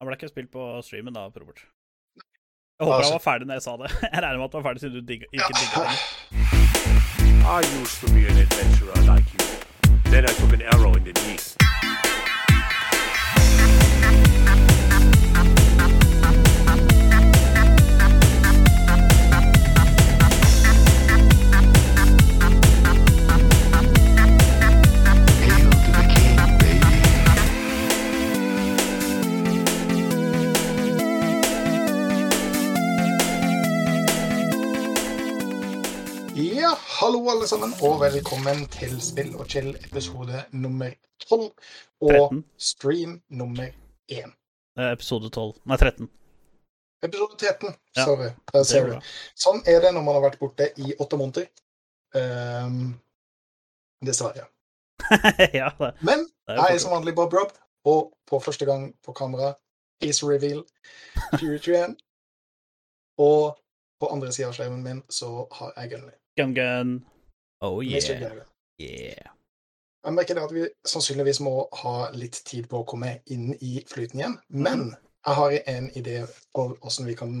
Han ble ikke spilt på streamen da, Robert. Jeg håper Altså- han var ferdig når jeg sa det. Jeg regner med at han var ferdig siden du digga, ikke digga den. I used to be an adventurer like you. Then I took an arrow in the knee. Hallo alle sammen, og velkommen til Spill og chill episode nummer 12. Og 13. stream nummer 1. Eh, Episode 12. Nei, 13. Episode 13. Ja, Sorry. Der ser du. Sånn er det når man har vært borte i åtte måneder. Um, dessverre. ja, det, Men det er jeg er som vanlig Bob Rob, og på første gang på kamera is reveal 2021. Og på andre sida av skjermen min så har jeg Gunley. Gun Gun. Oh yeah. Yeah. Jeg merker det at vi sannsynligvis må ha litt tid på å komme inn i flyten igjen. Men jeg har en idé for hvordan vi kan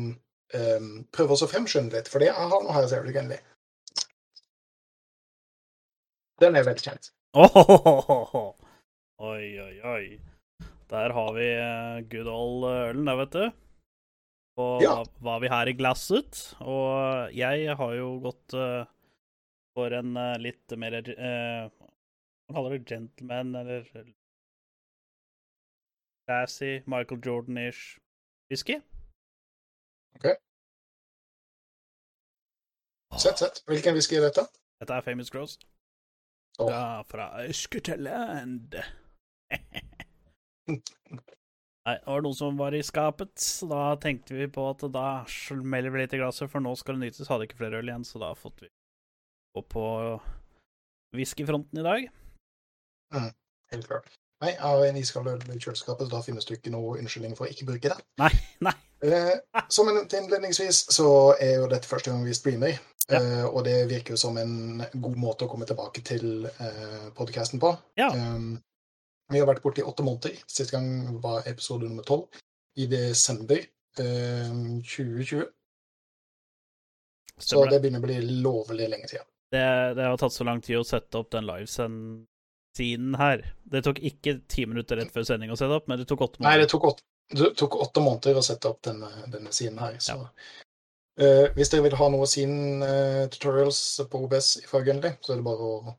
um, prøve oss å fremskynde litt. for det jeg har nå her, ser du, endelig. Den er velkjent. Åhåhåhå. Oi, oi, oi. Der har vi eh, good old eh, ølen der, vet du. Og Ja. hva vi har i glasset. Og jeg har jo gått uh, for en uh, litt mer uh, kaller det? Gentleman, eller Classy, Michael Jordan-ish whisky. Sett, sett. Hvilken whisky er dette? Dette er Famous Gross. Oh. Ja, fra Øsketeland. Nei, det var noen som var i skapet, så da tenkte vi på at da smeller vi litt i glasset, for nå skal det nytes. Hadde ikke flere øl igjen, så da fått vi gå på whiskyfronten i dag. Helt klart. Nei, jeg har en iskald øl i kjøleskapet, så da finnes det ikke noe unnskyldning for å ikke bruke det. Nei, nei. Eh, som en innledningsvis, så er jo dette første gang vi streamer. Ja. Eh, og det virker jo som en god måte å komme tilbake til eh, podkasten på. Ja. Um, vi har vært borte i åtte måneder. Siste gang var episode nummer tolv i desember eh, 2020. Så det begynner å bli lovlig lenge siden. Det, det har tatt så lang tid å sette opp den livesend-siden her. Det tok ikke ti minutter rett før sending å sette opp, men det tok åtte Nei, det måneder. tok åtte, det tok åtte måneder å sette opp denne, denne siden her. Så. Eh, hvis dere vil ha noe scene-tutorials på OBS i Gunley, så er det bare å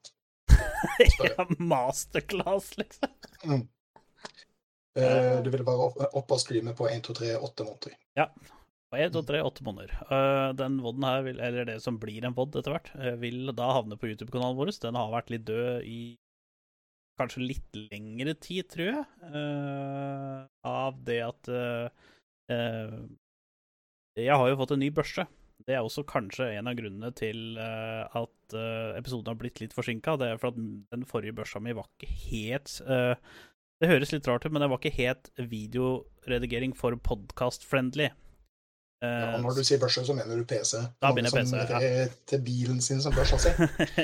ja, masterclass, liksom. mm. Uh, Du vil bare opp, opp og streame på 1, 2, 3, 8 måneder. Ja. På 1, 2, 3, 8 måneder. Uh, den voden her, vil, eller det som blir en vod etter hvert, uh, vil da havne på YouTube-kanalen vår. Den har vært litt død i kanskje litt lengre tid, tror jeg. av det at Jeg har jo fått en ny børste. Det er også kanskje en av grunnene til eh, at eh, episoden har blitt litt forsinka. Det er for at den forrige børsa mi var ikke helt eh, Det høres litt rart ut, men det var ikke helt videoredigering for podcast-friendly. Eh, Ja, når du sier børse, så mener du PC. Da begynner jeg som PC, ja. til bilen sin som børsa si.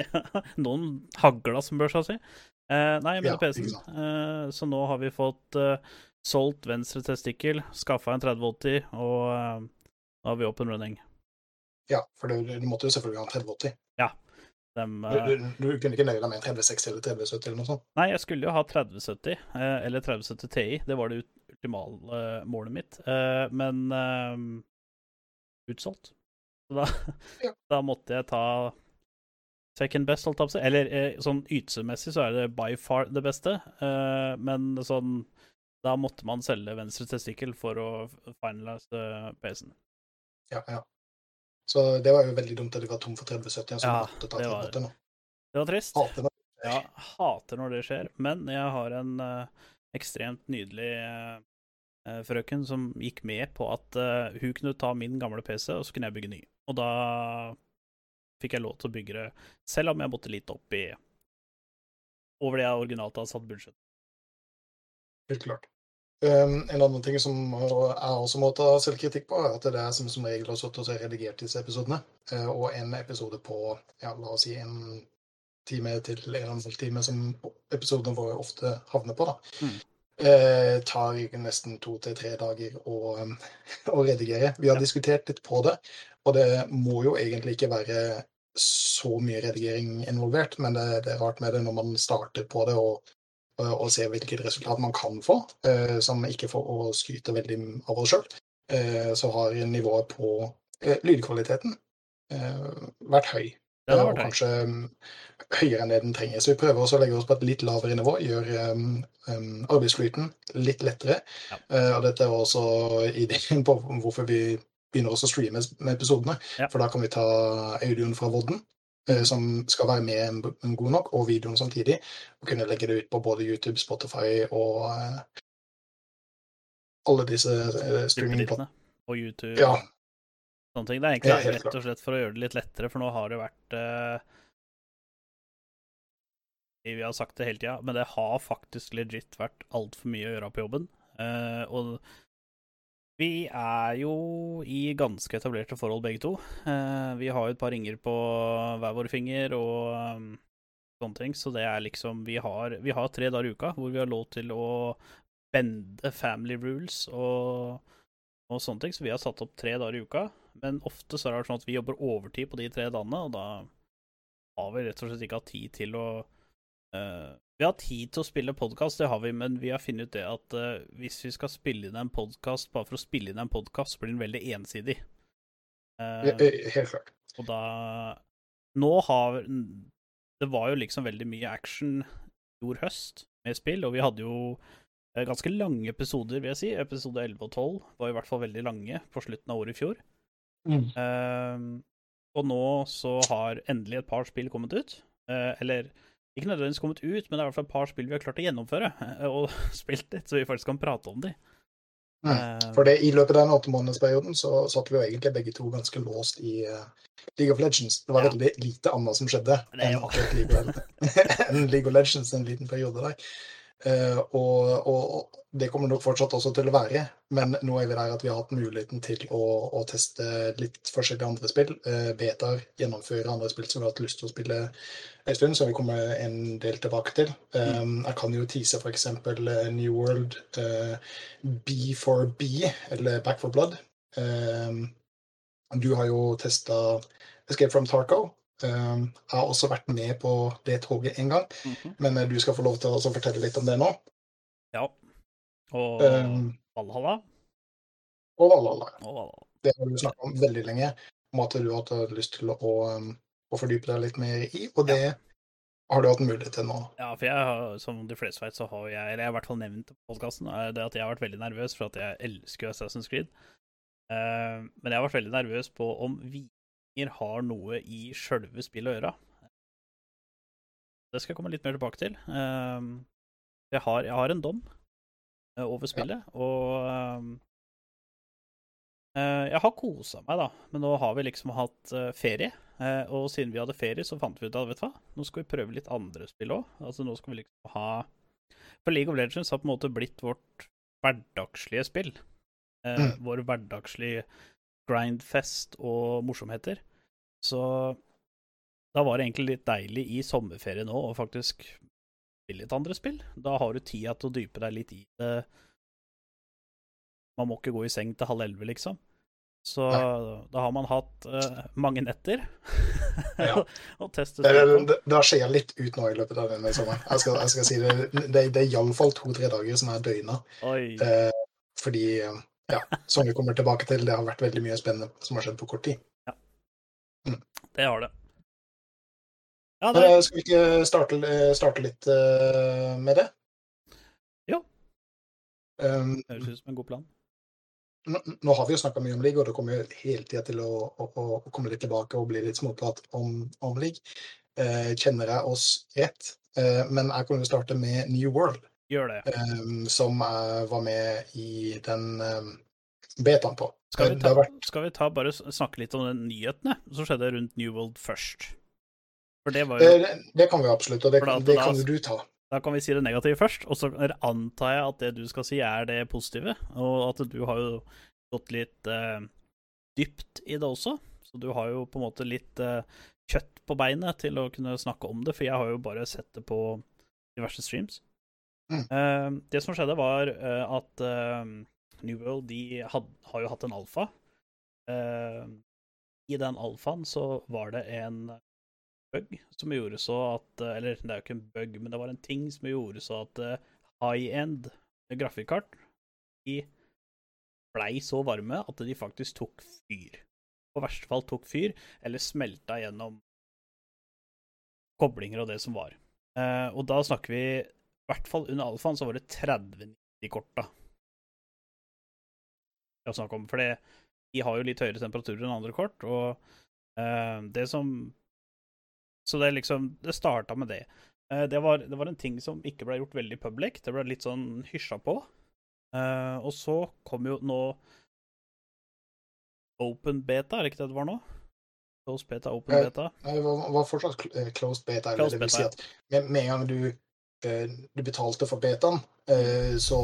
Noen hagla som børsa si. Eh, nei, jeg mener Ja, PC-en. Eh, så nå har vi fått eh, solgt venstre testikkel, skaffa en 3080, og nå har vi open running. Ja, for du, du måtte jo selvfølgelig ha en 3080. Dem, Du, eh, du, du kunne ikke nøye deg med en 3060 eller 3070 eller noe sånt. Nei, jeg skulle jo ha 3070, eh, eller 3070 Ti. Det var det ultimale eh, målet mitt. Men utsolgt. Så da, Ja. da måtte jeg ta second best, holdt jeg på å si. Eller sånn ytelsesmessig så er det by far det beste, men sånn Da måtte man selge venstre testikkel for å finalize PC-en. Ja, ja. Så det var jo veldig dumt at de var tom for 3070. Så Ja, måtte ta det var- 3080 nå. Det var trist. Hater det. Ja, hater når det skjer, men jeg har en uh, ekstremt nydelig eh, frøken som gikk med på at uh, hun kunne ta min gamle PC, og så kunne jeg bygge ny. Og da fikk jeg lov til å bygge det, selv om jeg måtte litt opp i over det jeg originalt hadde satt budsjett. Helt klart. Um, en annen ting som jeg også må ta selvkritikk på, er at det er som, som regel har sittet og redigert disse episodene. Uh, og en episode på ja, la oss si en time til en og en halv time som episodene våre ofte havner på. da. Mm. Uh, tar nesten to til tre dager å, um, å redigere. Vi har diskutert litt på det, og det må jo egentlig ikke være så mye redigering involvert, men det, det er rart med det når man starter på det og, og, se hvilket resultat man kan få, eh, som ikke får å skryte veldig av oss sjøl. Eh, så har nivået på eh, lydkvaliteten eh, vært høy. Det har og kanskje um, høyere enn det den trenger. Så vi prøver også å legge oss på et litt lavere nivå, gjøre um, arbeidsflyten litt lettere. Ja. Eh, og dette er også ideen på hvorfor vi begynner også å streame med episodene. Ja. For da kan vi ta audioen fra Vodden, eh, som skal være med en, god nok, og videoen samtidig. Og kunne legge det ut på både YouTube, Spotify og eh, alle disse uh, streamingplattformene. Og YouTube Ja, sånne ting. Det er egentlig Ja, rett og slett for å gjøre det litt lettere, for nå har det vært uh... Vi har sagt det hele tida, men det har faktisk legit vært altfor mye å gjøre på jobben. Uh, og vi er jo i ganske etablerte forhold, begge to. Eh, vi har jo et par ringer på hver vår finger og um, sånne ting, så det er liksom Vi har, vi har tre dager i uka hvor vi har lov til å bende family rules og, og sånne ting, så vi har satt opp tre dager i uka. Men ofte så er det sånn at vi jobber overtid på de tre dagene, og da har vi rett og slett ikke hatt tid til å eh, Vi har tid til å spille podkast, det har vi, men vi har funnet ut det at uh, hvis vi skal spille inn en podkast bare for å spille inn en podkast, blir den veldig ensidig. Eh, helt klart. og da Nå har Det var jo liksom veldig mye action i fjor høst med spill, og vi hadde jo ganske lange episoder, vil jeg si. Episode 11 og 12 var i hvert fall veldig lange på slutten av året i fjor. Mm. Og nå så har endelig et par spill kommet ut. Eller ikke nødvendigvis kommet ut, men det er i hvert fall et par spill vi har klart å gjennomføre. eh, og spilt litt, så vi faktisk kan prate om de. Mm. For det, I løpet av den åttemånedersperioden så satt vi jo egentlig begge to ganske låst i uh, League of Legends. Det var Ja. veldig lite annet som skjedde enn League of, enn League of Legends en liten periode der. Eh, og, og, det kommer nok fortsatt også til å være, men nå er vi der at vi har hatt muligheten til å, å teste litt forskjellige andre spill. Eh, betaer, gjennomføre andre spill som vi har hatt lyst til å spille en stund, som vi kommer en del tilbake til. Eh, jeg kan jo tease f.eks. New World, eh, B for B, eller Back for Blood. Du har jo testa Escape from Tarco. Eh, jeg har også vært med på det toget en gang, mhm. men eh, du skal få lov til å fortelle litt om det nå. Ja. Og Um, Valhalla. Valhalla. Og Valhalla. Det har du snakket om veldig lenge, om at du har hatt lyst til å, um, å fordype deg litt mer i, og det har du hatt mulighet til nå. Ja, for jeg har, som de fleste vet, så har jeg, eller jeg har i hvert fall nevnt på podkasten, det at jeg har vært veldig nervøs for at jeg elsker Assassin's Creed. Uh, men jeg har vært veldig nervøs på om vikinger har noe i sjølve spillet å gjøre. Det skal jeg komme litt mer tilbake til. Eh, jeg, har, jeg har en dom eh, over spillet, og eh, eh, jeg har kosa meg, da, men nå har vi liksom hatt eh, ferie. Og siden vi hadde ferie, så fant vi ut at vet du hva, nå skal vi prøve litt andre spill òg. Altså, nå skal vi liksom ha For League of Legends har på en måte blitt vårt hverdagslige spill. Mm. Vår hverdagslige grindfest og morsomheter. Så da var det egentlig litt deilig i sommerferie nå å faktisk spille litt andre spill. Da har du tida til å dype deg litt i det. Man må ikke gå i seng til halv elleve, liksom. Så da har man hatt uh, mange netter Ja. og testet Det, det, det, har skjedd litt ut nå i løpet av denne sommeren. Jeg skal, jeg skal si det, det, det er iallfall to-tre dager som er døgna. Uh, fordi fordi, ja, som vi kommer tilbake til, det har vært veldig mye spennende som har skjedd på kort tid. Det har det. Ja, det, eh, skal vi ikke starte, starte litt eh, med det? Jo. Um, høres ut som en god plan. nå, nå har vi jo snakka mye om league, og det kommer jo hele tida til å, å, å komme litt tilbake og bli litt småprat om, om league. Eh, kjenner jeg oss rett? Eh, men jeg kan jo starte med New World, Gjør det. Um, som jeg var med i den um, betaen på. Skal vi, ta, vært- skal vi ta bare snakke litt om den nyhetene som skjedde rundt New World først? For det var jo Eh, det, det kan vi absolutt, og det, da- kan- det da- kan jo du ta. Da kan vi si det negative først, og så antar jeg at det du skal si, er det positive. Og at du har jo gått litt eh, dypt i det også. Så du har jo på en måte litt eh, kjøtt på beinet til å kunne snakke om det, for jeg har jo bare sett det på diverse streams. Mm. Eh, det som skjedde, var eh, at eh, New World de had, har jo hatt en alfa. Eh, I den alfaen så var det en bug som gjorde så at eh, Eller det er jo ikke en bug, men det var en ting som gjorde så at eh, high-end grafikkart de blei så varme at de faktisk tok fyr. På verste fall tok fyr, eller smelta gjennom koblinger og det som var. Og da snakker vi hvert fall under alfaen så var det 3090-korta. å snakke om, for det- de har jo litt høyere temperaturer enn andre kort, og eh, det som Så det er liksom Det starta med det. Eh, det, var, det var en ting som ikke ble gjort veldig public. Det ble litt sånn hysja på. Eh, og så kom jo nå Open beta, er det ikke det det var nå? Closed beta, open beta. Nei, Det var, var fortsatt cl- closed beta. Closed det vil si med, med en gang du, du betalte for betaen, eh, så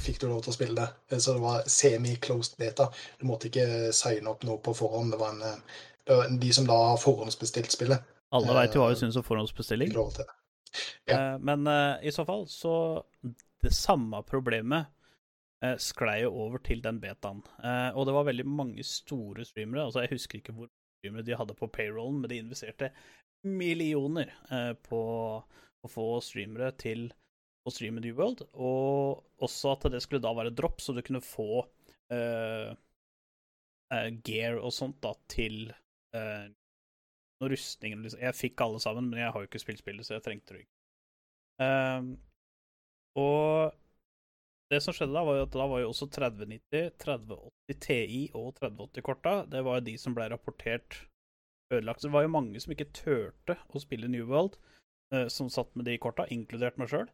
fikk du lov til å spille det. Eh, Så det var semi-closed beta. Du måtte ikke signe opp noe på forhånd. Det var, en, eh, det var de som da har forhåndsbestilt spillet, Alle veit jo hva vi eh, syns om forhåndsbestilling. Ja. Eh, Men eh, i så fall, så Det samme problemet eh, sklei jo over til den betaen. Eh, og det var veldig mange store streamere. altså Jeg husker ikke hvor streamere de hadde på payrollen, men de investerte millioner eh, på å få streamere til å streame New World. Og også at det skulle da være dropp, så du kunne få uh, uh, gear og sånt da til uh, noen rustninger. Liksom. Jeg fikk alle sammen, men jeg har jo ikke spilt spillet, så jeg trengte det ikke. Ehm, og det som skjedde da, var jo at da var jo også 3090, 3080 Ti og 3080-korta Det var jo de som ble rapportert ødelagt. Så det var jo mange som ikke turte å spille New World, som satt med de korta, inkludert meg sjøl.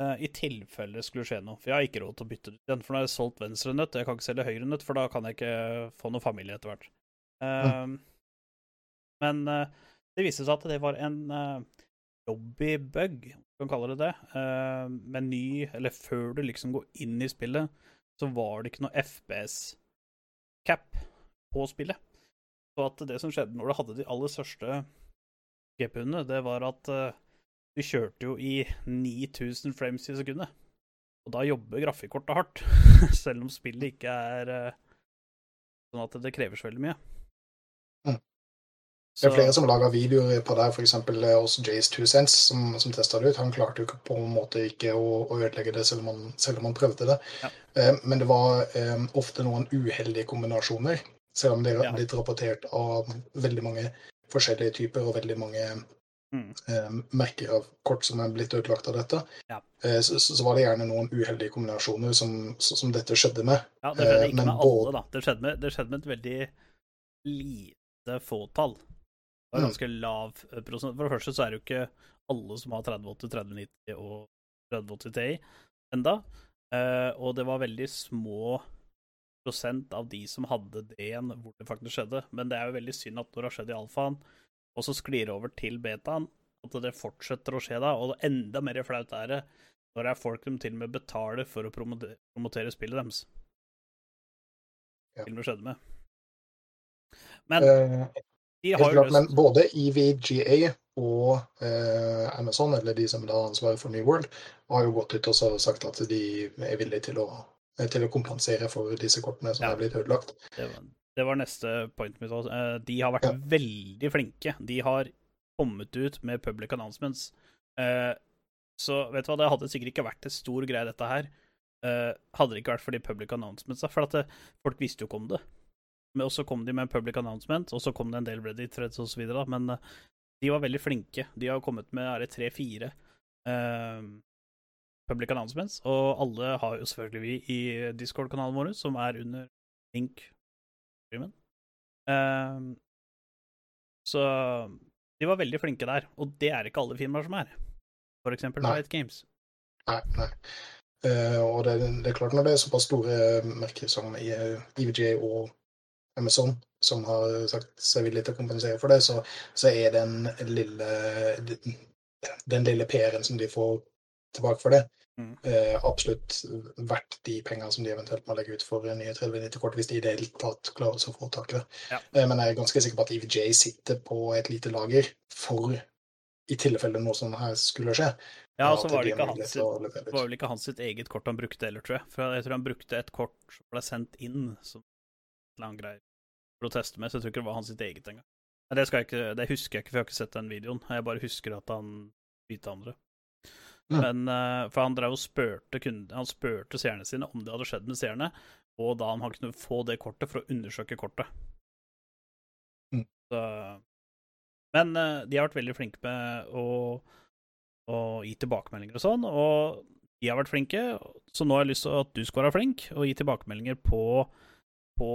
I tilfelle det skulle skje noe. For jeg har ikke råd til å bytte ut den, for nå har jeg solgt venstre nøtt. Jeg kan ikke selge høyre nøtt, for da kan jeg ikke få noe familie etter hvert. Ja. Men eh, det viste seg at det var en lobbybug, kan kalle det det. Med ny Eller før du liksom går inn i spillet, så var det ikke noe FPS-cap på spillet. Så at det som skjedde når du hadde de aller største GP-ene, det var at uh, du kjørte jo i 9000 frames i sekundet. Og da jobber grafikkortet hardt, selv om spillet ikke er uh, sånn at det krever så veldig mye. Mm. Det er flere som lager videoer på det, f.eks. hos Jays Two Cents, som, som testa det ut. Han klarte jo ikke på en måte ikke å, å ødelegge det, selv om han, selv om han prøvde det. Ja. Eh, men det var eh, ofte noen uheldige kombinasjoner, selv om det Ja. er blitt rapportert av veldig mange forskjellige typer og veldig mange Mm. eh, merker av kort som er blitt ødelagt av dette. Ja. Eh, så, så var det gjerne noen uheldige kombinasjoner som, som dette skjedde med. Ja, det skjedde Eh, ikke men med alle, både- da. Det skjedde med, det skjedde med et veldig lite fåtall. Det var Mm. ganske lav eh, prosent. For det første så er det jo ikke alle som har 3080, 3090 og 3080 Ti enda. Eh, og det var veldig små av de som hadde igjen, hvor det faktisk skjedde. Men det er jo veldig synd at når det har skjedd i alfaen, og så sklir det over til betaen, at det fortsetter å skje da. Og enda mer flaut er det når det er folk som til og med betaler for å promote- promotere spillet deres. Ja. Til og med skjedde med. Men Eh, de har klart, men både EVGA og eh, Amazon, eller de som da har ansvaret for New World, har jo gått ut og sagt at de er villige til å, til å kompensere for disse kortene som Ja. er blitt ødelagt. det var, det var neste point mitt også. Eh, De har vært Ja. veldig flinke. De har kommet ut med public announcements. Eh, Så vet du hva, det hadde sikkert ikke vært en stor greie, dette her. eh, hadde det ikke vært for de public announcementsa. For at det, folk visste jo ikke om det. Men også kom de med en public announcement, og så kom det en del Reddit threads da. Men eh, de var veldig flinke. De har kommet med er det tre-fire eh, public announcements, og alle har jo selvfølgelig vi i Discord-kanalen vår, som er under link-streamen. Eh, så de var veldig flinke der, og det er ikke alle firmaer som er. For eksempel Nei. Riot Games. Nei, nei. Uh, og det, det er klart når det er såpass store merker som i, eh, EVGA og Amazon som har sagt seg villige til å kompensere for det, så, så er den lille den lille PR-en som de får tilbake for det. Eh, absolutt verdt de pengene som de eventuelt må legge ut for nye 3090-kort, hvis de i det hele tatt klarer å få tak i det. Ja. Eh, men jeg er ganske sikker på at EVJ sitter på et lite lager for i tilfelle noe sånt her skulle skje. Ja, og så var det ikke hans sitt var vel ikke hans sitt eget kort han brukte heller, tror jeg. For jeg tror han brukte et kort som ble sendt inn som en eller annen greie for å teste med, så jeg tror ikke det var hans sitt eget engang. Det, det husker jeg ikke, for jeg har ikke sett den videoen. Jeg bare husker at han bytta andre. Men eh, For han drev og spurte kunden, han spurte seerne sine om det hadde skjedd med seerne, og da han kunne få det kortet for å undersøke kortet. Mm. Så, men eh, de har vært veldig flinke med å, å gi tilbakemeldinger og sånn, og de har vært flinke, så nå har jeg lyst til at du skal være flink og gi tilbakemeldinger på, på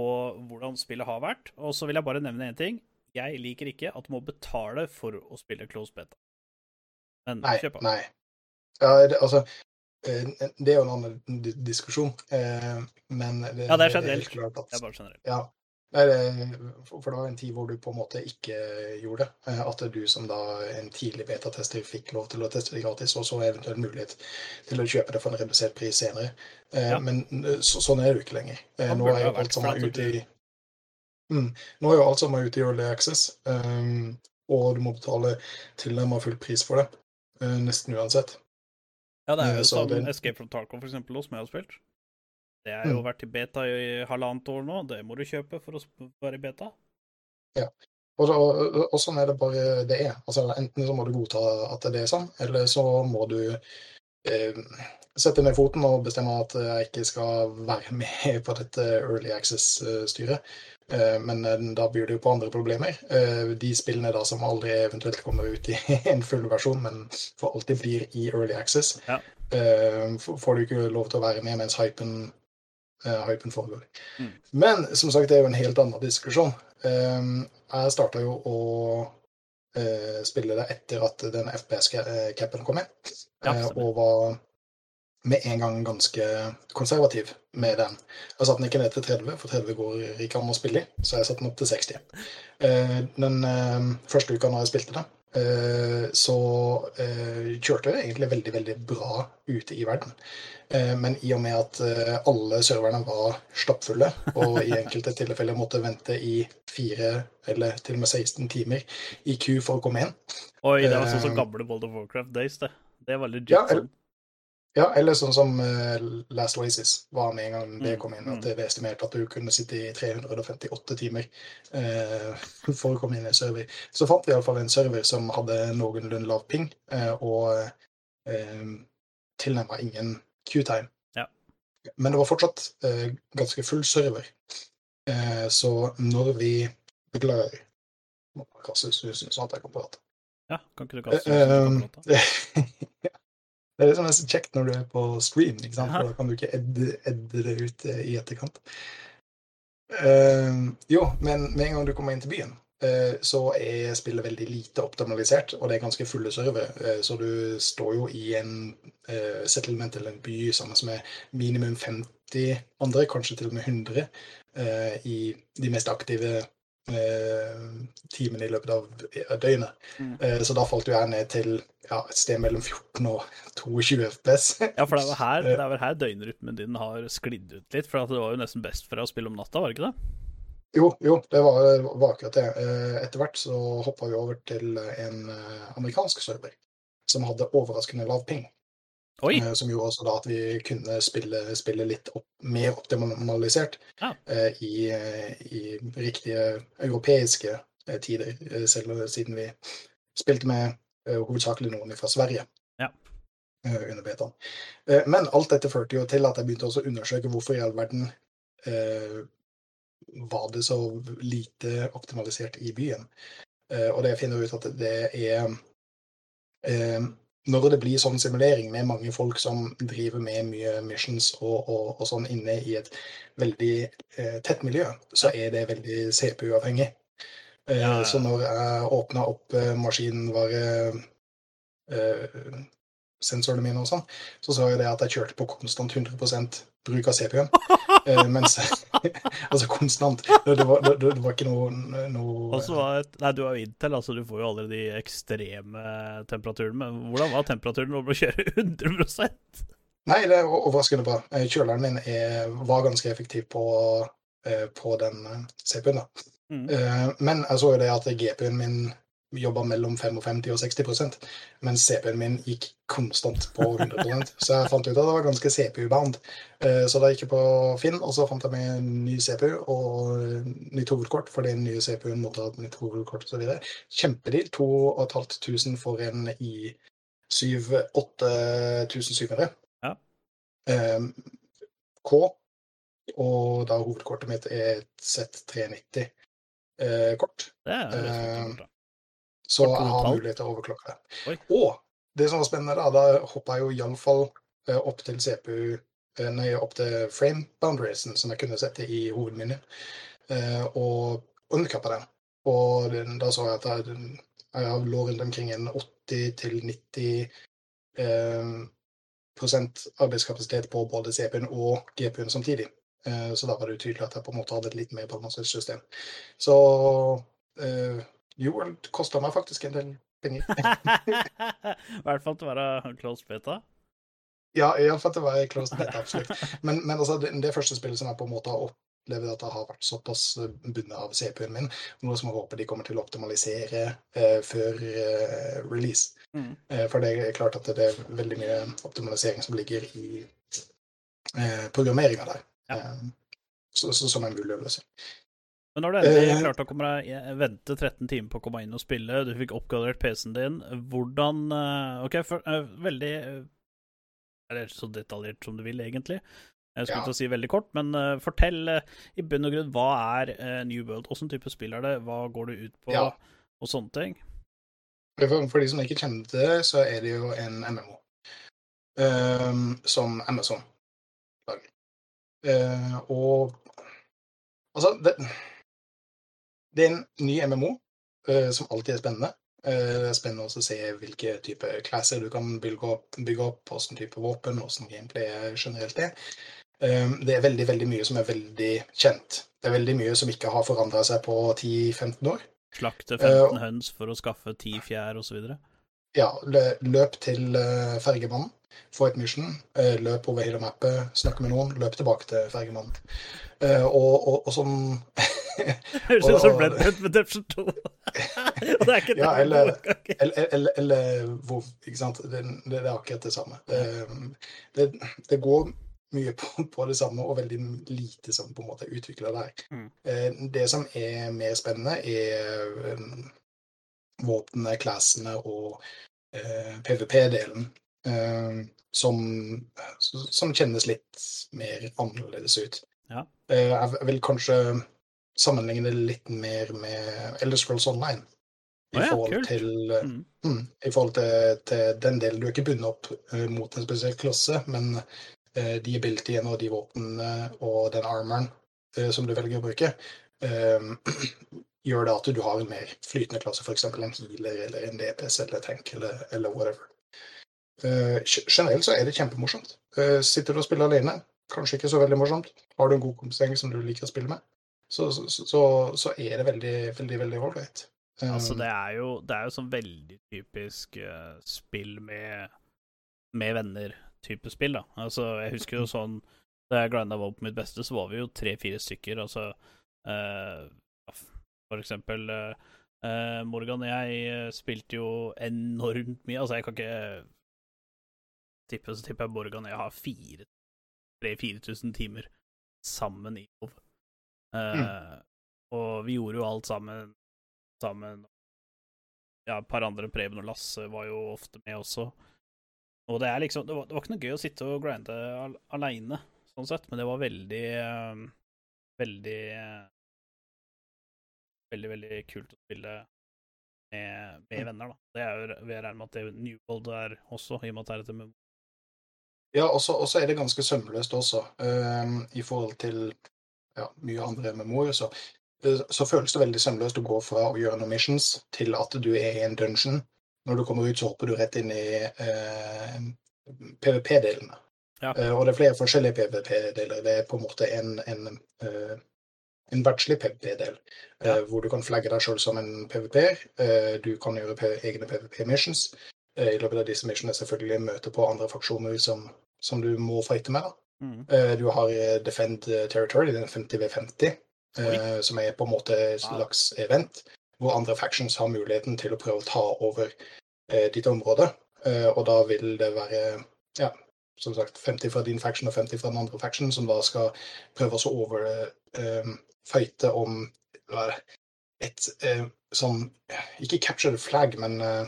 hvordan spillet har vært. Og så vil jeg bare nevne én ting. Jeg liker ikke at du må betale for å spille close beta. Men Nei, kjøp av. nei. Ja, det, altså eh, Det er jo en annen diskusjon, eh, men det, Ja, det er generelt. Det er, at Det er bare generelt. Ja. For det var en tid hvor du på en måte ikke gjorde det. Eh, At du som da en tidlig betatester fikk lov til å teste det gratis, og så eventuelt mulighet til å kjøpe det for en redusert pris senere. Ja. Men så, sånn er det jo ikke lenger. Nå er jo alt som er ute i mm, Nå er jo alt sammen ute i Early Access, um, og du må betale tilnærmet full pris for det. Nesten uansett. Ja, det er Eh, jo sånn som Escape from Tarkov, for eksempel, som jeg har spilt. Det har jo Mm. vært i beta i halvannet år nå. Det må du kjøpe for å være i beta. Og, så, og, og sånn er det bare det er. Altså, enten så må du godta at det er sånn, eller så må du eh, sette ned foten og bestemme at jeg ikke skal være med på dette Early Access-styret. Eh, men eh, da byr det jo på andre problemer. Eh, de spillene da som aldri eventuelt kommer ut i en full versjon, men for alltid blir i Early Access, Ja. får du ikke lov til å være med mens hypen, hypen foregår. Mm. Men som sagt, det er jo en helt annen diskusjon. Jeg starta jo å spille det etter at den FPS-capen kom inn, Ja, og var med en gang ganske konservativ med den. Jeg satte den ikke ned til 30, for 30 går ikke an å spille i, så jeg satte den opp til 60. Eh, den eh, første uka når jeg spilte det, eh, så eh, kjørte det egentlig veldig, veldig bra ute i verden. Eh, Men i og med at eh, alle serverne var stappfulle, og i enkelte tilfeller måtte vente i fire eller til og med 16 timer i Q for å komme inn, Oi, det var sånn som Eh, gamle World of Warcraft Days, det. Det var legit Ja. Ja, eller sånn som eh, Last Oasis var med en gang det Mm, kom inn. mm. At det var estimert at du kunne sitte i 358 timer eh, for å komme inn i en server. Så fant vi iallfall en server som hadde noenlunde lav ping, eh, og eh, tilnærma ingen Q-time. Ja. Men det var fortsatt eh, ganske full server. Eh, så når vi Beklager. Må kaste susen sånn at jeg kan prate. Ja, kan ikke du kaste susen? um, Det er liksom nesten kjekt når du er på stream, ikke sant? For da kan du ikke edde, det ut eh, i etterkant. Uh, jo, men med en gang du kommer inn til byen, uh, så er spillet veldig lite optimalisert, og det er ganske fulle servere. uh, så du står jo i en settlement eller en by sammen med minimum 50 andre, kanskje til og med 100, eh, i de mest aktive eh, timene i løpet av av døgnet. Mm. Eh, Så da falt jo jeg ned til ja, et sted mellom 14 og 22 FPS. Ja, for det er vel her, det er vel her døgnrytmen din har sklidd ut litt. For det var jo nesten best for deg å spille om natta, var det ikke det? Jo, jo, det var, var akkurat det. Eh, Etter hvert så hoppa vi over til en eh, amerikansk server som hadde overraskende lav ping. Oi! eh, Som gjorde også da at vi kunne spille, spille litt opp, mer optimalisert Ja. eh, i, i riktige europeiske eh, tider, selv siden vi spilte med hovedsakelig noen fra Sverige. Ja. Under betaen. Men alt dette førte jo til at jeg begynte også å undersøke hvorfor i all verden eh, var det så lite optimalisert i byen. Og det jeg finner ut at det er Når det blir sånn simulering med mange folk som driver med mye missions og, og, og sånn inne i et veldig eh, tett miljø, så er det veldig CPU-avhengig. Eh, Ja. Så når jeg åpna opp eh, maskinvare eh, sensorene mine og sånn, så sa jeg det at jeg kjørte på konstant 100 bruk av CPU-en. Eh, mens Altså konstant. Det, det, var, det, det var ikke noe, noe et, nei, du har jo Intel, altså du får jo aldri de ekstreme temperaturene. Men hvordan var temperaturen når du kjører 100 Nei, det er overraskende bra. Eh, Kjøleren min er, var ganske effektiv på, eh, på den eh, CPU-en. da. Mm. Eh, Men jeg så jo det at GP-en min jobba mellom 55 og 60 mens CPU-en min gikk konstant på 100% Så jeg fant ut at det var ganske CPU-bound. Eh, Så da gikk jeg på Finn, og så fant jeg meg en ny CPU og eh, nytt hovedkort, for den nye CPU-en måtte ha et nytt hovedkort osv. Kjempedeal. 2500 for en i7 8700. Ja. Eh, K, og da hovedkortet mitt er et Z390-kort. Det er Eh, resultatet, da. Så jeg har mulighet til å overklokke det. Oi. Og det som var spennende, da, da hoppa jeg jo iallfall opp til CPU eh, Nei, opp til frame boundariesen som jeg kunne sette i hovedminnet, eh, og underkappa den. Og da så jeg at jeg, jeg lå rundt omkring en 80-90 eh, prosent arbeidskapasitet på både CPU-en og GPU-en samtidig. Eh, Så da var det jo tydelig at jeg på en måte hadde et litt mer balansert system. Så eh, UWorld kosta meg faktisk en del penger. I hvert fall til å være close beta. Ja, iallfall til å være closed beta, absolutt. Men, men altså, det, det første spillet som jeg på en måte har opplevd at det har vært såpass bundet av CPU-en min, noe som jeg håper de kommer til å optimalisere eh, før eh, release. Mm. Eh, for det er klart at det er veldig mye optimalisering som ligger i eh, programmeringa der. Ja. Eh, så, så, som er mulig å løse. Men når du endelig Eh. klarte å komme eh, vente 13 timer på å komme inn og spille, du fikk oppgradert PC-en din, hvordan eh, OK, for, uh, veldig Eller så detaljert som du vil, egentlig. Jeg skulle Ja. til å si veldig kort, men uh, fortell uh, i bunn og grunn hva er uh, New World? Åssen type spill er det? Hva går det ut på? Ja. Og sånne ting. For, for de som ikke kjente det, så er det jo en MMO ehm, som Amazon lager. Og altså det, det er en ny MMO eh, som alltid er spennende. Eh, det er spennende også å se hvilke type klasser du kan bygge opp, bygge opp hvordan type våpen, hvordan gameplay generelt er. Um, det er veldig veldig mye som er veldig kjent. Det er veldig mye som ikke har forandra seg på 10-15 år. Slakte Eh, 15 høns for å skaffe 10 fjær, osv. Ja, løp til fergemannen, få et mission, eh, løp over hele mappet, snakke med noen, løp tilbake til fergemannen. Eh, og, og, og sånn Høres ut som Red Dead Redemption 2. og det er ikke Ja, eller- Eller, eller, eller WoW, ikke sant. Det, det, det er akkurat det samme. Det, det, det går mye på, på det samme, og veldig lite som på en måte er utvikla der. Mm. Eh, Det som er mer spennende, er um, våpnene, classene og eh, PVP-delen. eh, som, som kjennes litt mer annerledes ut. Ja. Eh, jeg vil kanskje sammenligne det litt mer med Elder Scrolls Online. I Å ja, forhold kult. til eh, Mm. Mm, I forhold til, til den delen du er ikke bundet opp uh, mot en spesiell klasse, men uh, de abilityene og de våpnene og den armoren uh, som du velger å bruke, gjør det at du har en mer flytende klasse, f.eks. en healer eller en DPS eller tank eller, eller whatever. Generelt så er det kjempemorsomt. Sitter du og spiller alene, kanskje ikke så veldig morsomt. Har du en god kompisgjeng som du liker å spille med, så, så, så, så er det veldig, veldig veldig ålreit. Um, Altså, det er jo, det er jo sånn veldig typisk uh, spill med, med venner-type spill, da. Altså, jeg husker jo sånn Da jeg grinda var på mitt beste, så var vi jo tre-fire stykker. Altså uh, For eksempel eh, Morgan og jeg spilte jo enormt mye. Altså, jeg kan ikke tippe, så tipper jeg Morgan og jeg har fire 3000-4000 timer sammen i WoW. Eh, Og vi gjorde jo alt sammen sammen. Ja, et par andre, Preben og Lasse, var jo ofte med også. Og det er liksom Det var, det var ikke noe gøy å sitte og grinde al aleine, sånn sett, men det var veldig um, Veldig eh, Veldig, veldig kult å spille med, med venner, da. Det er jo jeg regne med at det New World er også, i og med at det er et MMO. Ja, og så er det ganske sømløst også, uh, i forhold til ja, mye andre MMO-er. Så, så føles det veldig sømløst å gå fra å gjøre noen missions til at du er i en dungeon. Når du kommer ut, så hopper du rett inn i eh, PVP-delene. Ja. Eh, og det er flere forskjellige PVP-deler. Det er på en måte en, en, eh, en verdslig PVP-del, eh, Ja. hvor du kan flagge deg sjøl som en PVP-er. Eh, du kan gjøre egne PVP-missions. Eh, I løpet av disse missionene selvfølgelig møte på andre faksjoner som, som du må fighte med. da. Mm. Eh, Du har eh, Defend Territory, den 50 v 50, Oi. som er på en måte et slags slags event. hvor andre factions har muligheten til å prøve å ta over eh, ditt område. Eh, og da vil det være ja, som sagt 50 fra din faction og 50 fra den andre faction, som da skal prøve å overfighte eh, om hva er det, et eh, sånn Ikke capture the flag, men eh,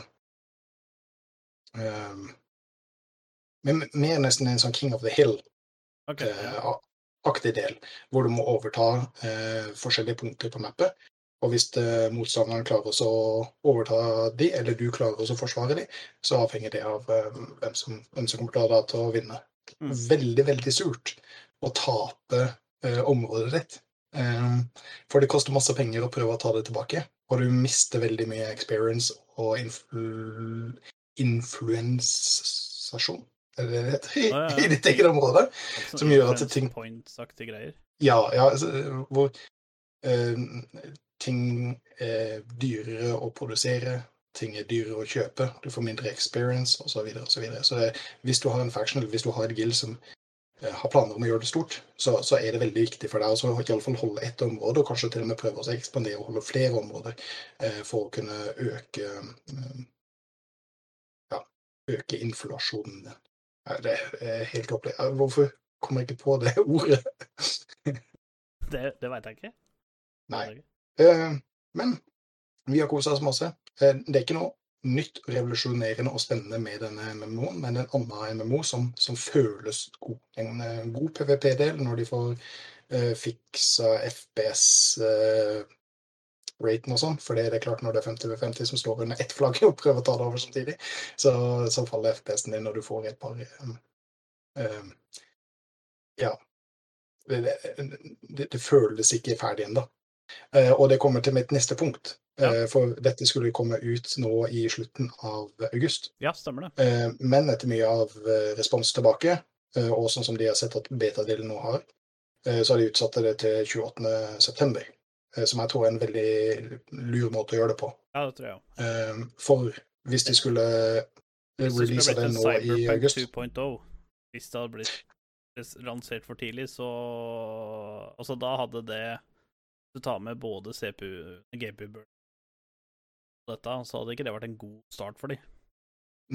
eh, men mer nesten en sånn King of the Hill Ok, eh, aktig del, hvor du må overta eh, forskjellige punkter på mappet. Og hvis eh, motstanderen klarer å overta de, eller du klarer å forsvare de, så avhenger det av eh, hvem, som, hvem som kommer til å, til å vinne. Mm. Veldig, veldig surt å tape eh, området ditt. For det koster masse penger å prøve å ta det tilbake, og du mister veldig mye experience og influ influensasjon. Er det det heter? I, Ja, ja. I ditt eget område. Sånn som gjør at ting- points-aktige greier. Ja, ja altså, hvor uh, ting er dyrere å produsere, ting er dyrere å kjøpe, du får mindre experience osv. Så, videre, og så, videre. så det, hvis du har en faction, eller hvis du har et guild som eh, har planer om å gjøre det stort, så, så er det veldig viktig for deg å altså, holde ett område, og kanskje til og med prøve å ekspandere og holde flere områder eh, for å kunne øke eh, ja, øke inflasjonen Det er helt opplagt. Hvorfor kommer jeg ikke på det ordet? Det, det veit jeg ikke. Nei. Eh, men vi har kosa oss masse. Eh, det er ikke noe nytt, revolusjonerende og spennende med denne MMO-en, men en annen MMO som, som føles god. En eh, god PVP-del når de får uh, fiksa FPS eh, raten og sånn, for det er klart når det er 50 over 50 som står under ett flagg og prøver å ta det over samtidig, så, så faller FPS-en din når du får et par um, um, Ja. Det, det, det føles ikke ferdig ennå. Uh, og det kommer til mitt neste punkt. Uh, For dette skulle komme ut nå i slutten av august. Ja, stemmer det. Uh, Men etter mye av eh, respons tilbake, eh, og sånn som de har sett at beta-delen nå har, eh, så har de utsatt det til 28. eh, Som jeg tror er en veldig lur måte å gjøre det på. Ja, det tror jeg òg. Eh, For hvis de skulle Hvis det release skulle det nå i august 2.0, hvis det hadde blitt lansert for tidlig, så Altså, da hadde det Du tar med både CPU, GPU og dette, så hadde ikke det vært en god start for dem.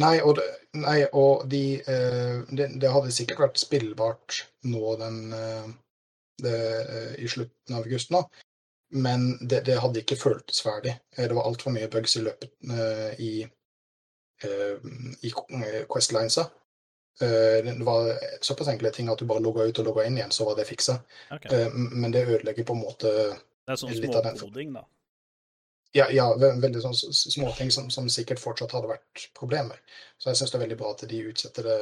Nei, og, det, nei, og de, eh, det, det hadde sikkert vært spillbart nå den eh, det, eh, i slutten av august nå, men det, det hadde ikke føltes ferdig. Eh, Det var altfor mye bugs i løpet uh, i, eh, i Questlinesa. Det var såpass enkle ting at du bare logga ut og logga inn igjen, så var det fiksa. Okay. Men det ødelegger på en måte Det er sånn småkoding, da. Ja, ja veldig sånn småting som, som sikkert fortsatt hadde vært problemer. Så jeg syns det er veldig bra at de utsetter det,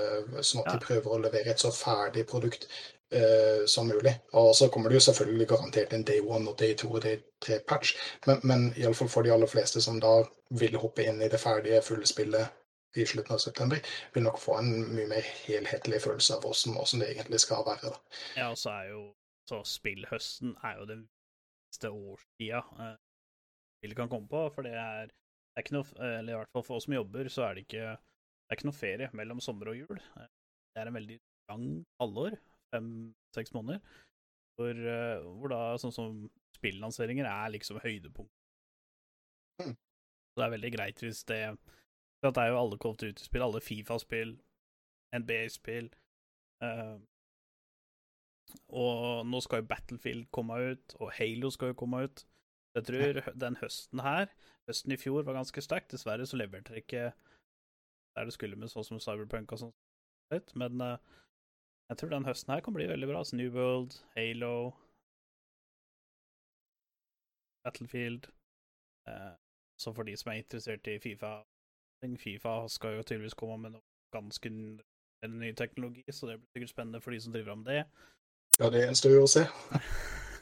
sånn at Ja. de prøver å levere et så ferdig produkt eh, som mulig. Og så kommer det jo selvfølgelig garantert en day one og day two og day three patch, men, men iallfall for de aller fleste som da vil hoppe inn i det ferdige fulle spillet i slutten av september, vil nok få en mye mer helhetlig følelse av hvordan, hvordan det egentlig skal være. da. Ja, og så er jo så spillhøsten er jo den viktigste årstida eh, spillet kan komme på, for det er, det er ikke noe Eller i hvert fall for oss som jobber, så er det ikke det er ikke noe ferie mellom sommer og jul. Eh, Det er en veldig lang halvår, fem-seks måneder, hvor, eh, hvor da sånn som spillanseringer er liksom høydepunkt. Mm. Det er veldig greit hvis det For det er jo alle Call of Duty-spill, alle Fifa-spill, NBA-spill eh, og nå skal jo Battlefield komme ut, og Halo skal jo komme ut. Jeg tror den høsten her, høsten i fjor, var ganske sterk. Dessverre så leverte det ikke der det skulle med sånn som Cyberpunk og sånn. Men eh, jeg tror den høsten her kan bli veldig bra. Altså New World, Halo, Battlefield. Eh, så for de som er interessert i Fifa Fifa skal jo tydeligvis komme med noe ganske ny teknologi, så det blir sikkert spennende for de som driver med det. Ja, det gjenstår jo å se.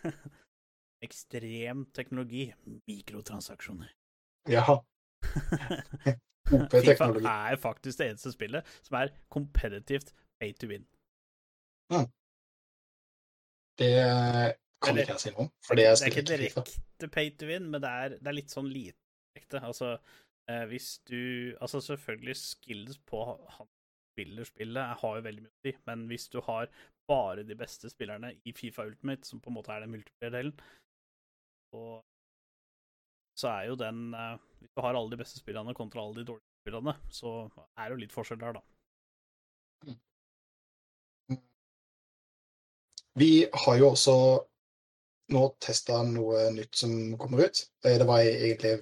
Ekstrem teknologi. Mikrotransaksjoner. Ja, FIFA OP-teknologi. er faktisk det eneste spillet som er kompetitivt pay to win. Det kan ikke jeg si noe om, det Det er ikke direkte pay to win, men det er, det er litt sånn lite direkte. Altså, eh, hvis du Altså, selvfølgelig skills på han spiller spillet har jo veldig mye å si, men hvis du har bare de beste spillerne i Fifa Ultimate, som på en måte er den multiplier-delen, og så er jo den eh, Hvis du har alle de beste spillerne kontra alle de dårlige spillerne, så er det jo litt forskjell der, da. Vi har jo også nå testa noe nytt som kommer ut. Eh, Det var egentlig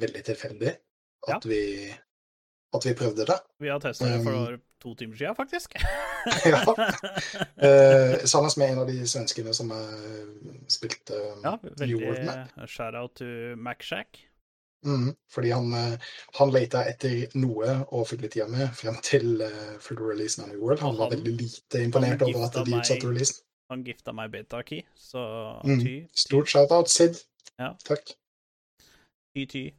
veldig tilfeldig at, vi, at vi prøvde det. Vi har testa det Um, for to timer siden, faktisk. Ja. Eh, Sammen med en av de svenskene som jeg spilte ja, New World med. shout-out to MacShack. Mm, fordi han, eh, han leita etter noe å fylle tida med frem til uh, full releasen av New World. Han han var veldig lite imponert over at de utsatte releasen. Han gifta meg beta-key, så Mm. ty, Stort shout-out, Sid. Ja. Takk. ty, ty.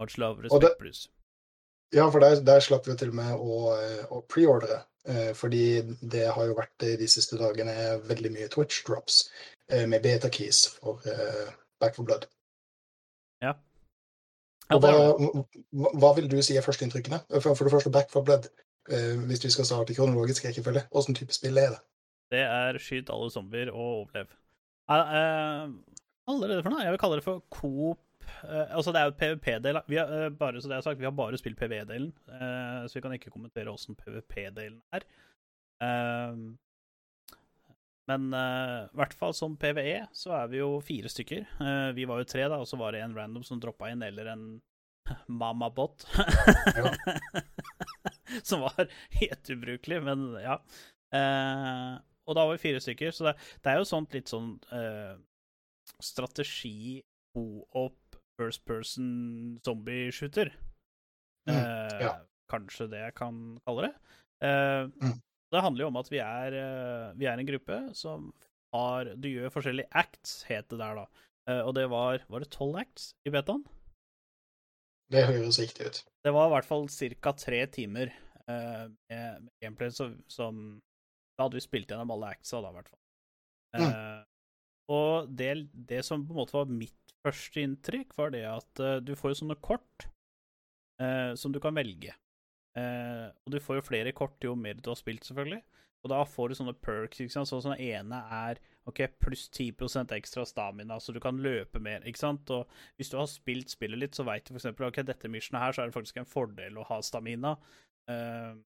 Much love, Og det- respect, Bruce. Ja, for der, der slapp vi til og med å, eh, å preordre. eh, Fordi det har jo vært eh, de siste dagene veldig mye Twitch drops eh, med beta-keys for eh, Back for Blood. Ja, Og hva, hva- vil du si er førsteinntrykkene? For, for det første, Back for Blood. hvis vi skal starte i kronologisk rekkefølge, åssen type spill er det? Det er skyt alle zombier og overlev. Eh, eh, allerede for noe? Jeg vil kalle det for Coop eh, Altså, det er jo PVP-del. Vi har, bare så det er sagt, vi har bare spilt PVE-delen, eh, så vi kan ikke kommentere åssen PVP-delen er. Men i hvert fall som PVE så er vi jo fire stykker. Vi var jo tre, da, og så var det en random som droppa inn, eller en mamabot. som var helt ubrukelig, men ja. Og da var vi fire stykker, så det, det er jo sånt litt sånn uh, strategi co-op first person zombie-shooter. Mm, uh, ja. Kanskje det jeg kan kalle det. Uh, Mm. Det handler jo om at vi er, vi er en gruppe som har Du gjør forskjellige acts, het det der, da. Og det var Var det tolv acts i betaen? Det høres riktig ut. Det var i hvert fall ca. tre timer med gameplay som, som Da hadde vi spilt gjennom alle actsa, da, i hvert fall. Eh, og det, det som på en måte var mitt første inntrykk, var det at uh, du får jo sånne kort uh, som du kan velge. Og du får jo flere kort jo mer du har spilt, selvfølgelig. Og da får du sånne perks. ikke sant? Sånn ene er ok, pluss 10% ekstra stamina, så du kan løpe mer. ikke sant? Og hvis du har spilt spillet litt, så veit du f.eks. ok, dette missionet her, så er det faktisk en fordel å ha stamina. Eh,